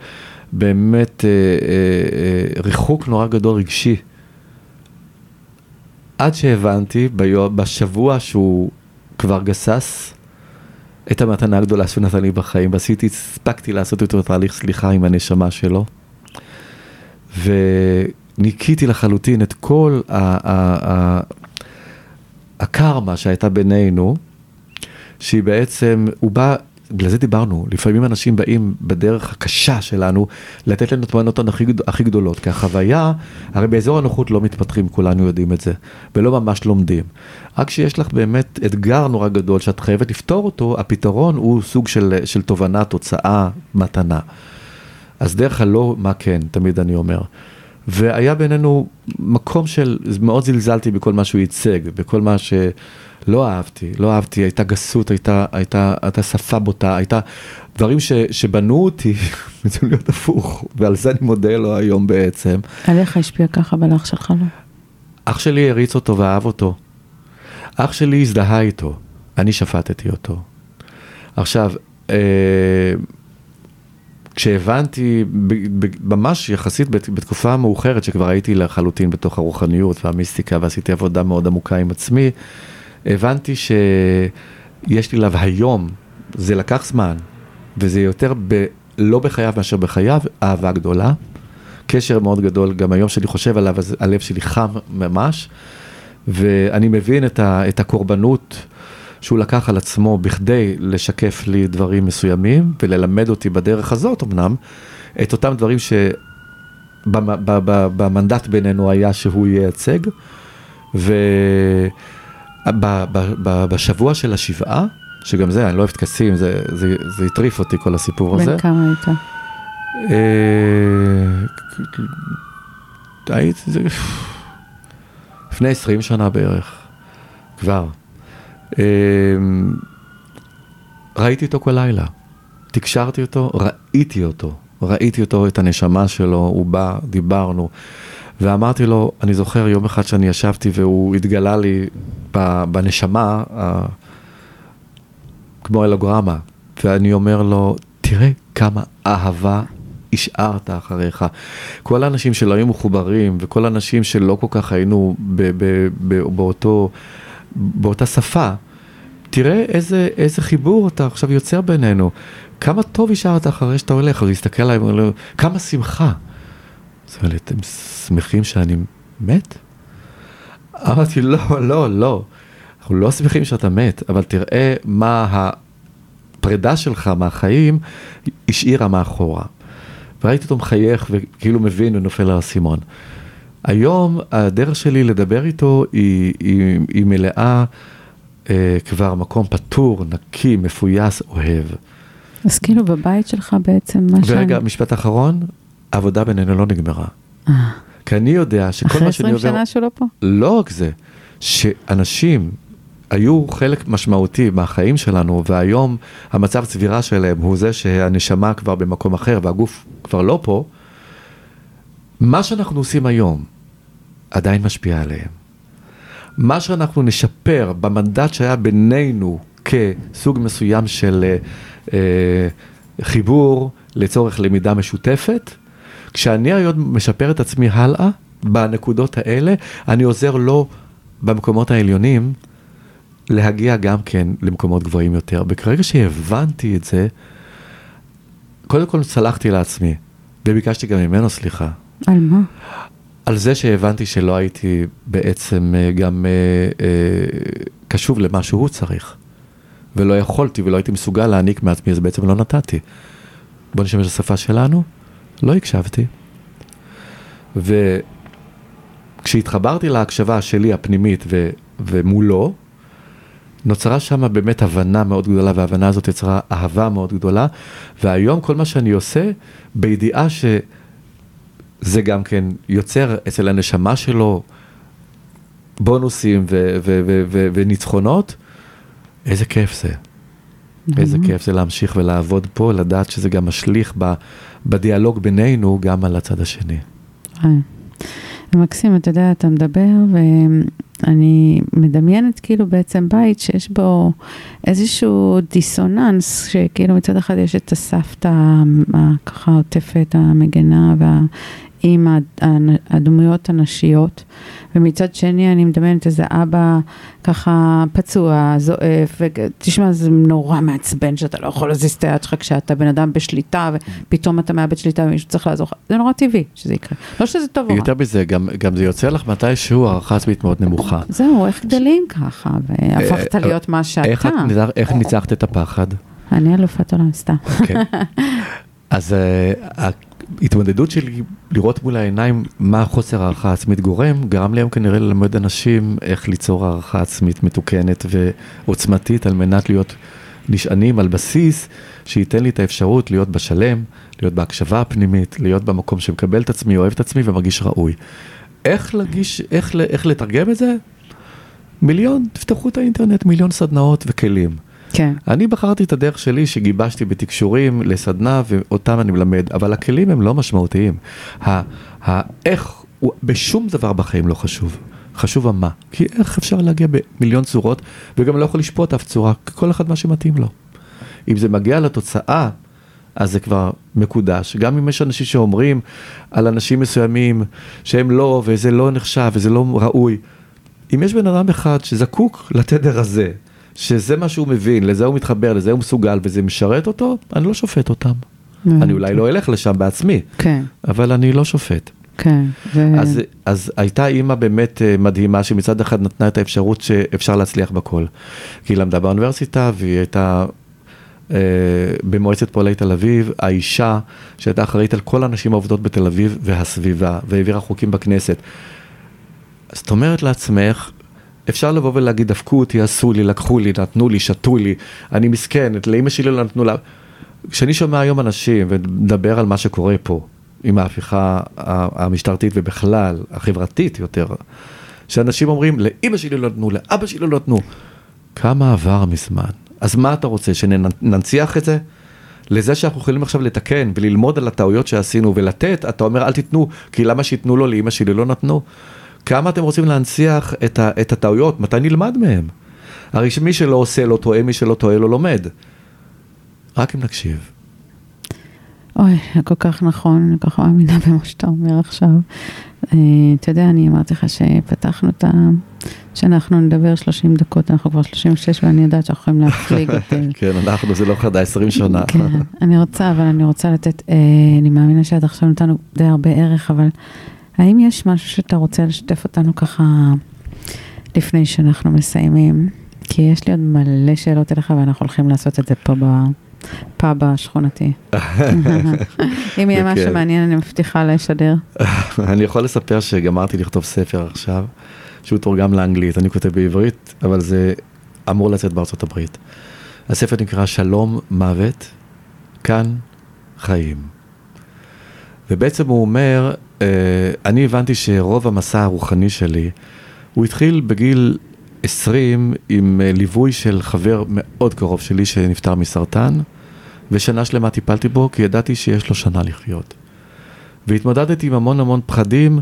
באמת אה, אה, אה, ריחוק נורא גדול רגשי. עד שהבנתי ביום, בשבוע שהוא כבר גסס, את המתנה הגדולה שהוא נתן לי בחיים, ועשיתי, הספקתי לעשות איתו תהליך סליחה עם הנשמה שלו, וניקיתי לחלוטין את כל ה- ה- ה- הקרמה שהייתה בינינו, שהיא בעצם, הוא בא, בגלל זה דיברנו, לפעמים אנשים באים בדרך הקשה שלנו לתת לנו תמונות הכי, הכי גדולות, כי החוויה, הרי באזור הנוחות לא מתפתחים, כולנו יודעים את זה, ולא ממש לומדים. רק כשיש לך באמת אתגר נורא גדול שאת חייבת לפתור אותו, הפתרון הוא סוג של, של תובנה, תוצאה, מתנה. אז דרך הלא, מה כן, תמיד אני אומר. והיה בינינו מקום של, מאוד זלזלתי בכל מה שהוא ייצג, בכל מה שלא אהבתי, לא אהבתי, הייתה גסות, הייתה, הייתה, הייתה שפה בוטה, הייתה דברים ש, שבנו אותי, רוצים להיות הפוך, ועל זה אני מודה לו היום בעצם. עליך השפיע ככה ועל אח שלך לא? אח שלי הריץ אותו ואהב אותו. אח שלי הזדהה איתו, אני שפטתי אותו. עכשיו, אה, כשהבנתי, ממש יחסית בתקופה מאוחרת, שכבר הייתי לחלוטין בתוך הרוחניות והמיסטיקה ועשיתי עבודה מאוד עמוקה עם עצמי, הבנתי שיש לי אליו היום, זה לקח זמן, וזה יותר ב, לא בחייו מאשר בחייו, אהבה גדולה, קשר מאוד גדול, גם היום שאני חושב עליו, הלב שלי חם ממש, ואני מבין את, ה, את הקורבנות. שהוא לקח על עצמו בכדי לשקף לי דברים מסוימים וללמד אותי בדרך הזאת אמנם, את אותם דברים שבמנדט בינינו היה שהוא ייצג. ובשבוע של השבעה, שגם זה, אני לא אוהב טקסים, זה, זה, זה הטריף אותי כל הסיפור הזה. בן כמה היית? אה, הייתי, לפני 20 שנה בערך, כבר. אמ, ראיתי אותו כל לילה, תקשרתי אותו, ראיתי אותו, ראיתי אותו, את הנשמה שלו, הוא בא, דיברנו, ואמרתי לו, אני זוכר יום אחד שאני ישבתי והוא התגלה לי בנשמה, כמו אלוגרמה, ואני אומר לו, תראה כמה אהבה השארת אחריך. כל האנשים שלא היו מחוברים, וכל האנשים שלא כל כך היינו באותו... באותה שפה, תראה איזה, איזה חיבור אתה עכשיו יוצר בינינו. כמה טוב השארת אחרי שאתה הולך, אז להסתכל עליי כמה שמחה. אז הוא אומר לי, אתם שמחים שאני מת? אמרתי, לא, לא, לא. אנחנו לא שמחים שאתה מת, אבל תראה מה הפרידה שלך מהחיים השאירה מאחורה. וראיתי אותו מחייך וכאילו מבין ונופל על האסימון. היום הדרך שלי לדבר איתו היא, היא, היא מלאה אה, כבר מקום פטור, נקי, מפויס, אוהב. אז כאילו בבית שלך בעצם מה שאני... ורגע, משפט אחרון, העבודה בינינו לא נגמרה. אה. כי אני יודע שכל מה שאני עובר... אחרי 20 שנה שלו פה? לא רק זה, שאנשים היו חלק משמעותי מהחיים שלנו, והיום המצב צבירה שלהם הוא זה שהנשמה כבר במקום אחר והגוף כבר לא פה, מה שאנחנו עושים היום, עדיין משפיע עליהם. מה שאנחנו נשפר במנדט שהיה בינינו כסוג מסוים של אה, אה, חיבור לצורך למידה משותפת, כשאני היום משפר את עצמי הלאה, בנקודות האלה, אני עוזר לו במקומות העליונים להגיע גם כן למקומות גבוהים יותר. וכרגע שהבנתי את זה, קודם כל סלחתי לעצמי, וביקשתי גם ממנו סליחה. על מה? על זה שהבנתי שלא הייתי בעצם אה, גם אה, אה, קשוב למה שהוא צריך. ולא יכולתי ולא הייתי מסוגל להעניק מעצמי, אז בעצם לא נתתי. בוא נשמש לשפה שלנו, לא הקשבתי. וכשהתחברתי להקשבה שלי הפנימית ו, ומולו, נוצרה שם באמת הבנה מאוד גדולה, וההבנה הזאת יצרה אהבה מאוד גדולה, והיום כל מה שאני עושה, בידיעה ש... זה גם כן יוצר אצל הנשמה שלו בונוסים ו- ו- ו- ו- וניצחונות, איזה כיף זה. איזה כיף זה להמשיך ולעבוד פה, לדעת שזה גם משליך ב- בדיאלוג בינינו גם על הצד השני. אה. מקסים, אתה יודע, אתה מדבר ואני מדמיינת כאילו בעצם בית שיש בו איזשהו דיסוננס, שכאילו מצד אחד יש את הסבתא ככה עוטפת המגנה וה... עם הדמויות הנשיות, ומצד שני אני מדמיינת איזה אבא ככה פצוע, זועף, ותשמע זה נורא מעצבן שאתה לא יכול להזיז את היד שלך כשאתה בן אדם בשליטה, ופתאום אתה מאבד שליטה ומישהו צריך לעזור לך, זה נורא טבעי שזה יקרה, לא שזה טוב או רע. יותר מזה, גם, גם זה יוצא לך מתישהו הערכה עצמית מאוד נמוכה. זהו, איך גדלים ככה, והפכת אה, להיות מה שאתה. איך, איך ניצחת את הפחד? אני אלופת עולם, סתם. אוקיי. אז אה, ההתמודדות שלי לראות מול העיניים מה חוסר הערכה עצמית גורם, גרם לי היום כנראה ללמד אנשים איך ליצור הערכה עצמית מתוקנת ועוצמתית על מנת להיות נשענים על בסיס שייתן לי את האפשרות להיות בשלם, להיות בהקשבה הפנימית, להיות במקום שמקבל את עצמי, אוהב את עצמי ומרגיש ראוי. איך להגיש, איך, איך לתרגם את זה? מיליון, תפתחו את האינטרנט, מיליון סדנאות וכלים. כן. אני בחרתי את הדרך שלי שגיבשתי בתקשורים לסדנה ואותם אני מלמד, אבל הכלים הם לא משמעותיים. האיך, בשום דבר בחיים לא חשוב. חשוב המה. כי איך אפשר להגיע במיליון צורות, וגם לא יכול לשפוט אף צורה, כל אחד מה שמתאים לו. אם זה מגיע לתוצאה אז זה כבר מקודש. גם אם יש אנשים שאומרים על אנשים מסוימים שהם לא, וזה לא נחשב, וזה לא ראוי. אם יש בן אדם אחד שזקוק לתדר הזה, שזה מה שהוא מבין, לזה הוא מתחבר, לזה הוא מסוגל, וזה משרת אותו, אני לא שופט אותם. אני אולי לא אלך לשם בעצמי, כן, אבל אני לא שופט. כן. ו... אז, אז הייתה אימא באמת אה, מדהימה, שמצד אחד נתנה את האפשרות שאפשר להצליח בכל. כי היא למדה באוניברסיטה, והיא הייתה אה, במועצת פועלי תל אביב, האישה שהייתה אחראית על כל הנשים העובדות בתל אביב והסביבה, והעבירה חוקים בכנסת. אז את אומרת לעצמך, אפשר לבוא ולהגיד, דפקו אותי, עשו לי, לקחו לי, נתנו לי, שתו לי, אני מסכנת, לאימא שלי לא נתנו לה. כשאני שומע היום אנשים ומדבר על מה שקורה פה, עם ההפיכה המשטרתית ובכלל, החברתית יותר, שאנשים אומרים, לאימא שלי לא נתנו, לאבא שלי לא נתנו. כמה עבר מזמן. אז מה אתה רוצה, שננציח את זה? לזה שאנחנו יכולים עכשיו לתקן וללמוד על הטעויות שעשינו ולתת, אתה אומר אל תיתנו, כי למה שייתנו לו לאימא שלי לא נתנו? כמה אתם רוצים להנציח את, ה, את הטעויות? מתי נלמד מהם? הרי שמי שלא עושה לא טועה, מי שלא טועה לא לומד. רק אם נקשיב. אוי, כל כך נכון, אני כל כך מאמינה במה שאתה אומר עכשיו. אה, אתה יודע, אני אמרתי לך שפתחנו את ה... שאנחנו נדבר 30 דקות, אנחנו כבר 36 ואני יודעת שאנחנו יכולים להפליג אותי. כן, אנחנו, זה לא חדש, 20 שנה. כן, אני רוצה, אבל אני רוצה לתת, אה, אני מאמינה שעד עכשיו נתנו די הרבה ערך, אבל האם יש משהו שאתה רוצה לשתף אותנו ככה לפני שאנחנו מסיימים? כי יש לי עוד מלא שאלות אליך ואנחנו הולכים לעשות את זה פה בפאב השכונתי. אם יהיה משהו. מעניין אני מבטיחה לשדר. אני יכול לספר שגמרתי לכתוב ספר עכשיו, שהוא תורגם לאנגלית, אני כותב בעברית, אבל זה אמור לצאת בארצות הברית. הספר נקרא שלום מוות, כאן חיים. ובעצם הוא אומר, אני הבנתי שרוב המסע הרוחני שלי, הוא התחיל בגיל 20 עם אה, ליווי של חבר מאוד קרוב שלי שנפטר מסרטן, ושנה שלמה טיפלתי בו כי ידעתי שיש לו שנה לחיות. והתמודדתי עם המון המון פחדים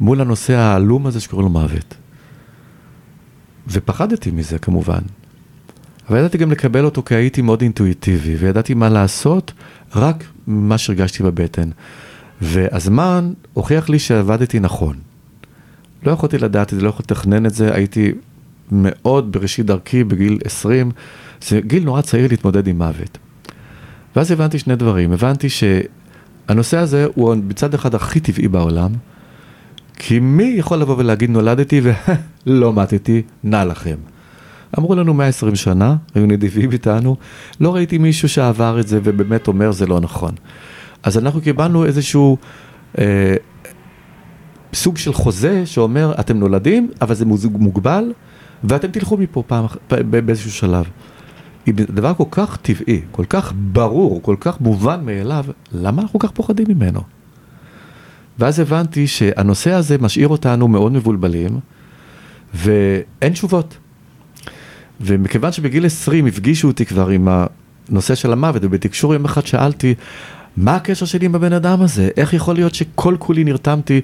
מול הנושא העלום הזה שקוראים לו מוות. ופחדתי מזה כמובן. אבל ידעתי גם לקבל אותו כי הייתי מאוד אינטואיטיבי, וידעתי מה לעשות רק ממה שהרגשתי בבטן. והזמן הוכיח לי שעבדתי נכון. לא יכולתי לדעת את זה, לא יכולתי לתכנן את זה, הייתי מאוד בראשית דרכי בגיל 20, זה גיל נורא צעיר להתמודד עם מוות. ואז הבנתי שני דברים, הבנתי שהנושא הזה הוא מצד אחד הכי טבעי בעולם, כי מי יכול לבוא ולהגיד נולדתי ולא מתתי, נע לכם. אמרו לנו 120 שנה, היו נדיבים איתנו, לא ראיתי מישהו שעבר את זה ובאמת אומר זה לא נכון. אז אנחנו קיבלנו איזשהו אה, סוג של חוזה שאומר אתם נולדים, אבל זה מוגבל, ואתם תלכו מפה פעם, באיזשהו שלב. אם דבר כל כך טבעי, כל כך ברור, כל כך מובן מאליו, למה אנחנו כל כך פוחדים ממנו? ואז הבנתי שהנושא הזה משאיר אותנו מאוד מבולבלים, ואין תשובות. ומכיוון שבגיל 20 הפגישו אותי כבר עם הנושא של המוות, ובתקשור יום אחד שאלתי, מה הקשר שלי עם הבן אדם הזה? איך יכול להיות שכל כולי נרתמתי?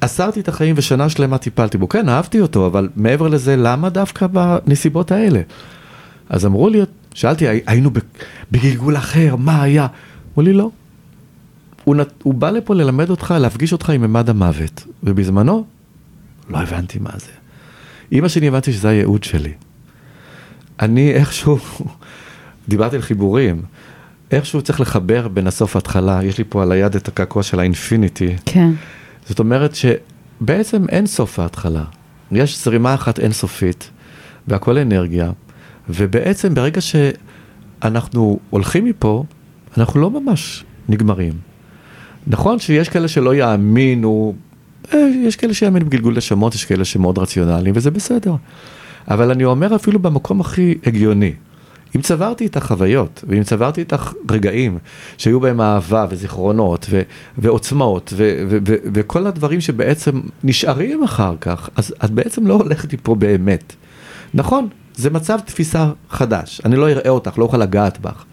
אסרתי את החיים ושנה שלמה טיפלתי בו. כן, אהבתי אותו, אבל מעבר לזה, למה דווקא בנסיבות האלה? אז אמרו לי, שאלתי, היינו בגלגול אחר, מה היה? אמרו לי, לא. הוא, נת, הוא בא לפה ללמד אותך, להפגיש אותך עם ממד המוות. ובזמנו, לא הבנתי מה זה. אימא שלי הבנתי שזה הייעוד שלי. אני איכשהו, דיברתי על חיבורים, איכשהו צריך לחבר בין הסוף להתחלה, יש לי פה על היד את הקעקוע של האינפיניטי. כן. זאת אומרת שבעצם אין סוף ההתחלה. יש זרימה אחת אינסופית, והכל אנרגיה, ובעצם ברגע שאנחנו הולכים מפה, אנחנו לא ממש נגמרים. נכון שיש כאלה שלא יאמינו, אה, יש כאלה שיאמינו בגלגול נשמות, יש כאלה שמאוד רציונליים, וזה בסדר. אבל אני אומר אפילו במקום הכי הגיוני, אם צברתי את החוויות, ואם צברתי את הרגעים שהיו בהם אהבה וזיכרונות ו- ועוצמאות ו- ו- ו- וכל הדברים שבעצם נשארים אחר כך, אז את בעצם לא הולכת פה באמת. נכון, זה מצב תפיסה חדש, אני לא אראה אותך, לא אוכל לגעת בך.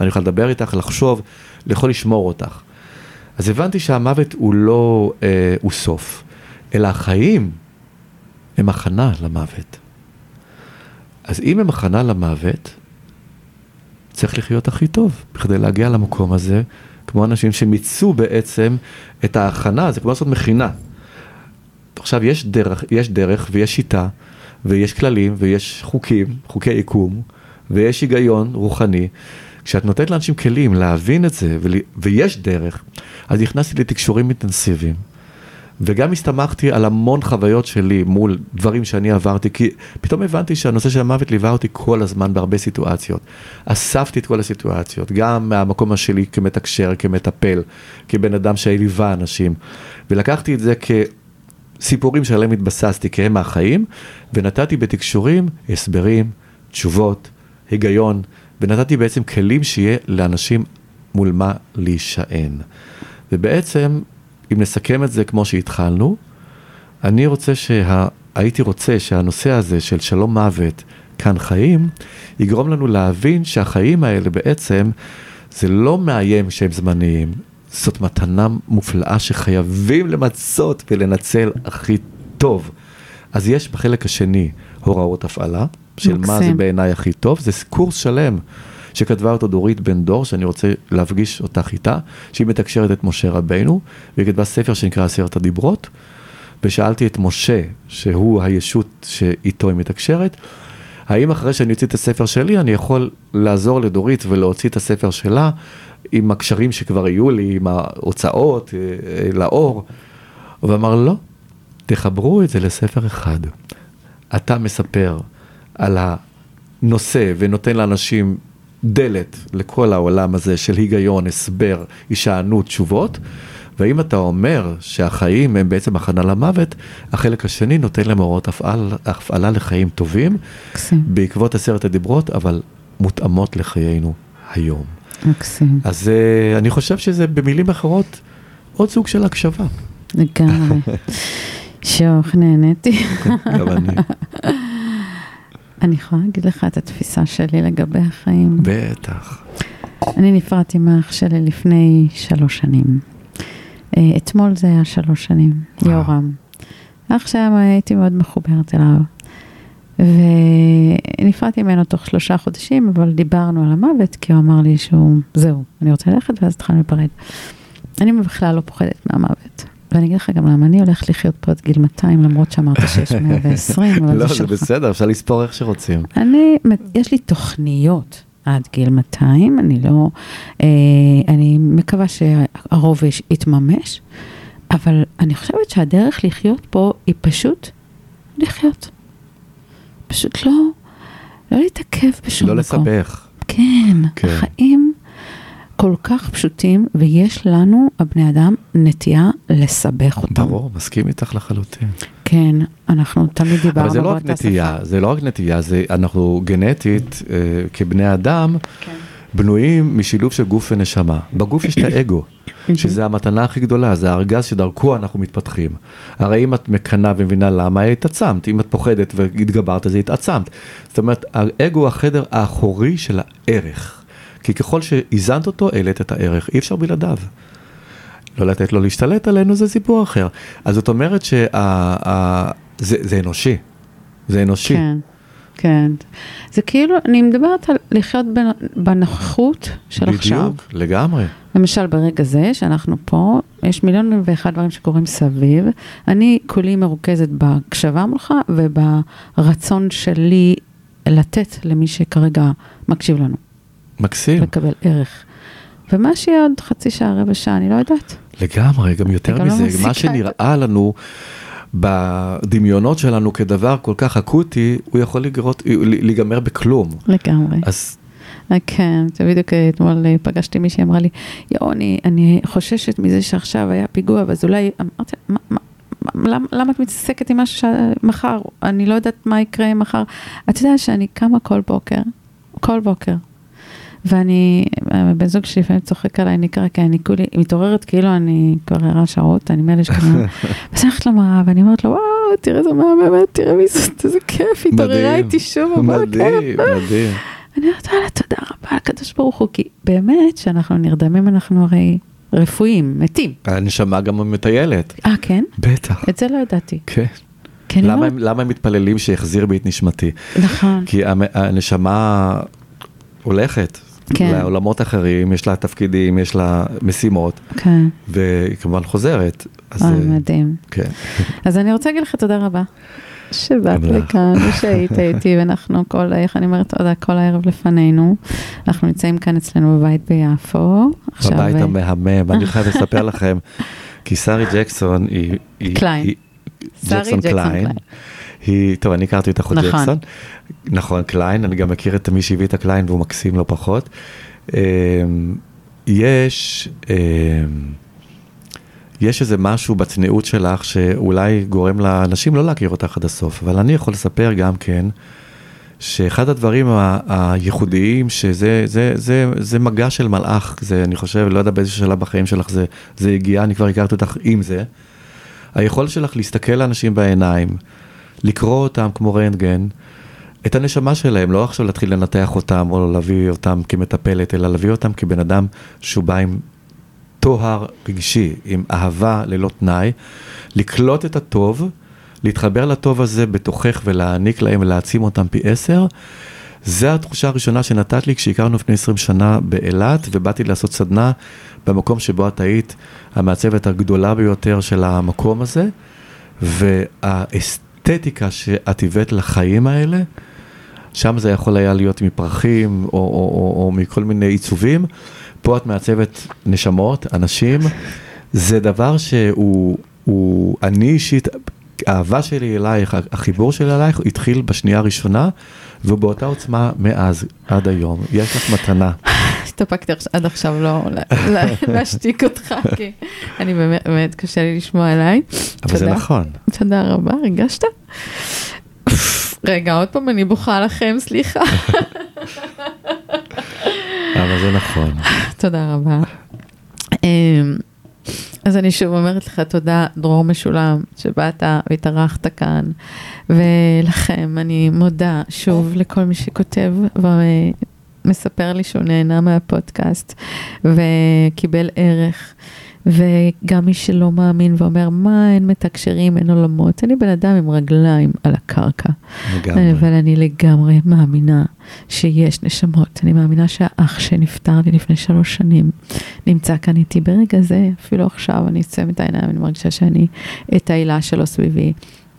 אני יכול לדבר איתך, לחשוב, יכול לשמור אותך. אז הבנתי שהמוות הוא לא, אה, הוא סוף, אלא החיים הם הכנה למוות. אז אם הם הכנה למוות, צריך לחיות הכי טוב, בכדי להגיע למקום הזה, כמו אנשים שמיצו בעצם את ההכנה, זה כמו לעשות מכינה. עכשיו, יש דרך, יש דרך ויש שיטה, ויש כללים, ויש חוקים, חוקי עיקום, ויש היגיון רוחני. כשאת נותנת לאנשים כלים להבין את זה, ויש דרך, אז נכנסתי לתקשורים אינטנסיביים. וגם הסתמכתי על המון חוויות שלי מול דברים שאני עברתי, כי פתאום הבנתי שהנושא של המוות ליווה אותי כל הזמן בהרבה סיטואציות. אספתי את כל הסיטואציות, גם מהמקום שלי כמתקשר, כמטפל, כבן אדם שליווה אנשים, ולקחתי את זה כסיפורים שעליהם התבססתי, כי הם מהחיים, ונתתי בתקשורים הסברים, תשובות, היגיון, ונתתי בעצם כלים שיהיה לאנשים מול מה להישען. ובעצם אם נסכם את זה כמו שהתחלנו, אני רוצה שה... הייתי רוצה שהנושא הזה של שלום מוות, כאן חיים, יגרום לנו להבין שהחיים האלה בעצם, זה לא מאיים שהם זמניים, זאת מתנה מופלאה שחייבים למצות ולנצל הכי טוב. אז יש בחלק השני הוראות הפעלה, של מקסים. מה זה בעיניי הכי טוב, זה קורס שלם שכתבה אותו דורית בן דור, שאני רוצה להפגיש אותך איתה, שהיא מתקשרת את משה רבנו, והיא כתבה ספר שנקרא עשרת הדיברות, ושאלתי את משה, שהוא הישות שאיתו היא מתקשרת, האם אחרי שאני אוציא את הספר שלי, אני יכול לעזור לדורית ולהוציא את הספר שלה עם הקשרים שכבר יהיו לי, עם ההוצאות, אה, אה, לאור? הוא אמר, לא, תחברו את זה לספר אחד. אתה מספר על הנושא ונותן לאנשים דלת לכל העולם הזה של היגיון, הסבר, הישענות, תשובות. ואם אתה אומר שהחיים הם בעצם הכנה למוות, החלק השני נותן להם הוראות הפעל, הפעלה לחיים טובים, מקסים. בעקבות עשרת הדיברות, אבל מותאמות לחיינו היום. מקסים. אז uh, אני חושב שזה במילים אחרות עוד סוג של הקשבה. לגמרי. שוך, נהניתי. גם אני. אני יכולה להגיד לך את התפיסה שלי לגבי החיים. בטח. אני נפרדתי מאח שלי לפני שלוש שנים. אה, אתמול זה היה שלוש שנים, יורם. אח שם הייתי מאוד מחוברת אליו. ונפרדתי ממנו תוך שלושה חודשים, אבל דיברנו על המוות, כי הוא אמר לי שהוא, זהו, אני רוצה ללכת, ואז התחלנו להיפרד. אני בכלל לא פוחדת מהמוות. ואני אגיד לך גם למה אני הולך לחיות פה עד גיל 200, למרות שאמרת שיש 120, אבל לא, זה בסדר, אפשר לספור איך שרוצים. אני, יש לי תוכניות עד גיל 200, אני לא, אה, אני מקווה שהרוב יתממש, אבל אני חושבת שהדרך לחיות פה היא פשוט לחיות. פשוט לא, לא להתעכב בשום לא מקום. לא לסבך. כן, כן, החיים כל כך פשוטים, ויש לנו, הבני אדם, נטייה לסבך אותם. ברור, מסכים איתך לחלוטין. כן, אנחנו תמיד דיברנו אבל זה לא רק נטייה, זה לא רק נטייה, זה אנחנו גנטית, אה, כבני אדם, כן. בנויים משילוב של גוף ונשמה. בגוף יש את האגו, שזה המתנה הכי גדולה, זה הארגז שדרכו אנחנו מתפתחים. הרי אם את מקנאה ומבינה למה, התעצמת. אם את פוחדת והתגברת, אז התעצמת. זאת אומרת, האגו הוא החדר האחורי של הערך. כי ככל שאיזנת אותו, העלית את הערך, אי אפשר בלעדיו. לא לתת לו להשתלט עלינו זה סיפור אחר. אז זאת אומרת שזה אנושי, זה אנושי. כן, כן. זה כאילו, אני מדברת על לחיות בנוכחות של בדיוק, עכשיו. בדיוק, לגמרי. למשל ברגע זה שאנחנו פה, יש מיליון ואחד דברים שקורים סביב. אני כולי מרוכזת בהקשבה מולך וברצון שלי לתת למי שכרגע מקשיב לנו. מקסים. לקבל ערך. ומה שיהיה עוד חצי שעה, רבע שעה, אני לא יודעת. לגמרי, גם יותר גם לא מזה, לא מה שנראה לנו בדמיונות שלנו כדבר כל כך אקוטי, הוא יכול לגרות, להיגמר בכלום. לגמרי. אז... אה, כן, זה בדיוק אתמול אה, פגשתי מישהי, אמרה לי, יואו, אני, אני חוששת מזה שעכשיו היה פיגוע, אז אולי, אמרתי, מה, מה, למה, למה את מתעסקת עם משהו שמחר, אני לא יודעת מה יקרה מחר. את יודעת שאני קמה כל בוקר, כל בוקר, ואני, בן זוג שלי לפעמים צוחק עליי, נקרא, כי אני כולי מתעוררת כאילו אני כבר ערה שעות, אני מאלה שכאילו, ואז אני הולכת למראה ואני אומרת לו, וואו, תראה איזה מהממת, תראה מי זאת, איזה כיף, התעוררה איתי שוב בבוקר. מדהים, מדהים. אני אומרת, וואלה, תודה רבה לקדוש ברוך הוא, כי באמת שאנחנו נרדמים, אנחנו הרי רפואיים, מתים. הנשמה גם מטיילת. אה, כן? בטח. את זה לא ידעתי. כן. כן למה, הם, למה הם מתפללים שיחזיר בי את נשמתי? נכון. כי הנשמה הולכת, כן. לעולמות אחרים, יש לה תפקידים, יש לה משימות, כן. והיא כמובן חוזרת. אז אוי, אה, מדהים. כן. אז אני רוצה להגיד לך תודה רבה. שבאת. לכאן ושהיית איתי ואנחנו כל, איך אני אומרת, תודה, כל הערב לפנינו. אנחנו נמצאים כאן אצלנו בבית ביפו. בבית אה, המהמם, אני חייב לספר לכם, כי שרי ג'קסון היא... קליין. שרי ג'קסון קליין. היא, טוב, אני הכרתי אותך עוד נכון. ג'קסון. נכון, קליין, אני גם מכיר את מי שהביא את הקליין והוא מקסים לא פחות. אמ, יש, אמ, יש איזה משהו בצניעות שלך שאולי גורם לאנשים לא להכיר אותך עד הסוף, אבל אני יכול לספר גם כן, שאחד הדברים ה- הייחודיים, שזה זה, זה, זה מגע של מלאך, זה, אני חושב, לא יודע באיזה שלב בחיים שלך זה, זה הגיע, אני כבר הכרתי אותך עם זה. היכולת שלך להסתכל לאנשים בעיניים, לקרוא אותם כמו רנטגן, את הנשמה שלהם, לא עכשיו להתחיל לנתח אותם או להביא אותם כמטפלת, אלא להביא אותם כבן אדם שהוא בא עם טוהר רגשי, עם אהבה ללא תנאי, לקלוט את הטוב, להתחבר לטוב הזה בתוכך ולהעניק להם ולהעצים אותם פי עשר. זה התחושה הראשונה שנתת לי כשהכרנו לפני 20 שנה באילת, ובאתי לעשות סדנה במקום שבו את היית המעצבת הגדולה ביותר של המקום הזה, והאסתטיקה שאת הבאת לחיים האלה, שם זה יכול היה להיות מפרחים או, או, או, או מכל מיני עיצובים. פה את מעצבת נשמות, אנשים. זה דבר שהוא, הוא, אני אישית, האהבה שלי אלייך, החיבור שלי אלייך, התחיל בשנייה הראשונה, ובאותה עוצמה מאז עד היום. יש לך מתנה. הסתפקתי עד עכשיו לא לה- לה- להשתיק אותך, כי אני באמת, באמת קשה לי לשמוע עליי. אבל זה. נכון. תודה רבה, ריגשת? רגע, עוד פעם אני בוכה לכם, סליחה. אבל זה נכון. תודה רבה. אמ, אז אני שוב אומרת לך תודה, דרור משולם, שבאת והתארחת כאן, ולכם אני מודה שוב לכל מי שכותב ומספר לי שהוא נהנה מהפודקאסט וקיבל ערך. וגם מי שלא מאמין ואומר, מה, אין מתקשרים, אין עולמות. אני בן אדם עם רגליים על הקרקע. לגמרי. אבל אני לגמרי מאמינה שיש נשמות. אני מאמינה שהאח שנפטר לי לפני שלוש שנים נמצא כאן איתי ברגע זה, אפילו עכשיו אני אצא את העיניים, אני מרגישה שאני את העילה שלו סביבי.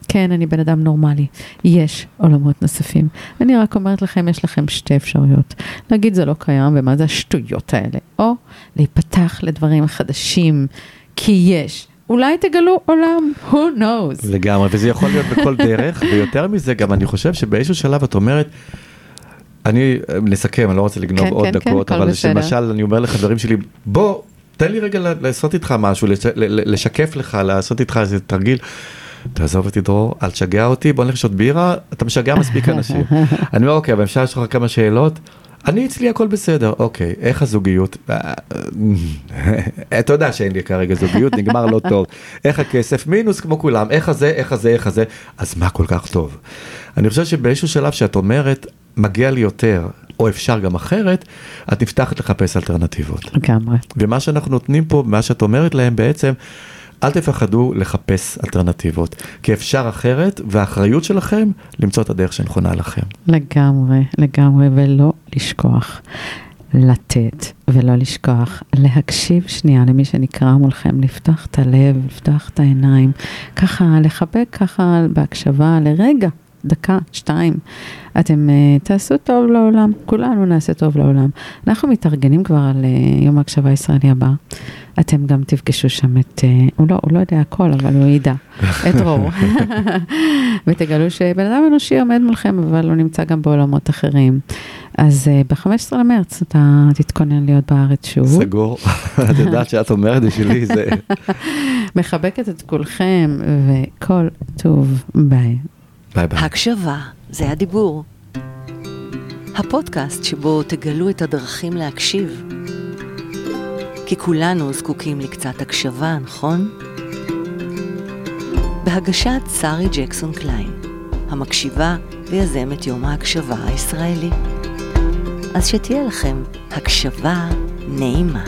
כן, אני בן אדם נורמלי, יש עולמות נוספים. אני רק אומרת לכם, יש לכם שתי אפשרויות. להגיד זה לא קיים, ומה זה השטויות האלה, או להיפתח לדברים חדשים, כי יש. אולי תגלו עולם, who knows. לגמרי, וזה יכול להיות בכל דרך, ויותר מזה, גם אני חושב שבאיזשהו שלב את אומרת, אני, נסכם, אני לא רוצה לגנוב כן, עוד כן, כן, דקות, הכל אבל. למשל, אני אומר לחברים שלי, בוא, תן לי רגע לעשות איתך משהו, לשקף לך, לעשות איתך איזה תרגיל. תעזוב אותי דרור, אל תשגע אותי, בוא נלך לשתות בירה, אתה משגע מספיק אנשים. אני אומר, אוקיי, אבל אפשר לשאול לך כמה שאלות? אני אצלי הכל בסדר, אוקיי, איך הזוגיות? אתה יודע שאין לי כרגע זוגיות, נגמר לא טוב. איך הכסף? מינוס כמו כולם, איך הזה, איך הזה, איך הזה, אז מה כל כך טוב? אני חושב שבאיזשהו שלב שאת אומרת, מגיע לי יותר, או אפשר גם אחרת, את נפתחת לחפש אלטרנטיבות. לגמרי. ומה שאנחנו נותנים פה, מה שאת אומרת להם בעצם, אל תפחדו לחפש אלטרנטיבות, כי אפשר אחרת, והאחריות שלכם למצוא את הדרך שנכונה לכם. לגמרי, לגמרי, ולא לשכוח לתת, ולא לשכוח להקשיב שנייה למי שנקרא מולכם, לפתוח את הלב, לפתוח את העיניים, ככה לחבק ככה בהקשבה לרגע. דקה, שתיים, אתם uh, תעשו טוב לעולם, כולנו נעשה טוב לעולם. אנחנו מתארגנים כבר על uh, יום ההקשבה הישראלי הבא. אתם גם תפגשו שם את, uh, הוא לא, הוא לא יודע הכל, אבל הוא ידע, את דרור. ותגלו שבן אדם אנושי עומד מולכם, אבל הוא נמצא גם בעולמות אחרים. אז אה, ב-15 למרץ אתה תתכונן להיות בארץ שוב. סגור, את יודעת שאת אומרת בשבילי זה... מחבקת את כולכם, וכל טוב, ביי. ביי ביי. הקשבה זה הדיבור. הפודקאסט שבו תגלו את הדרכים להקשיב. כי כולנו זקוקים לקצת הקשבה, נכון? בהגשת שרי ג'קסון קליין, המקשיבה ויזמת יום ההקשבה הישראלי. אז שתהיה לכם הקשבה נעימה.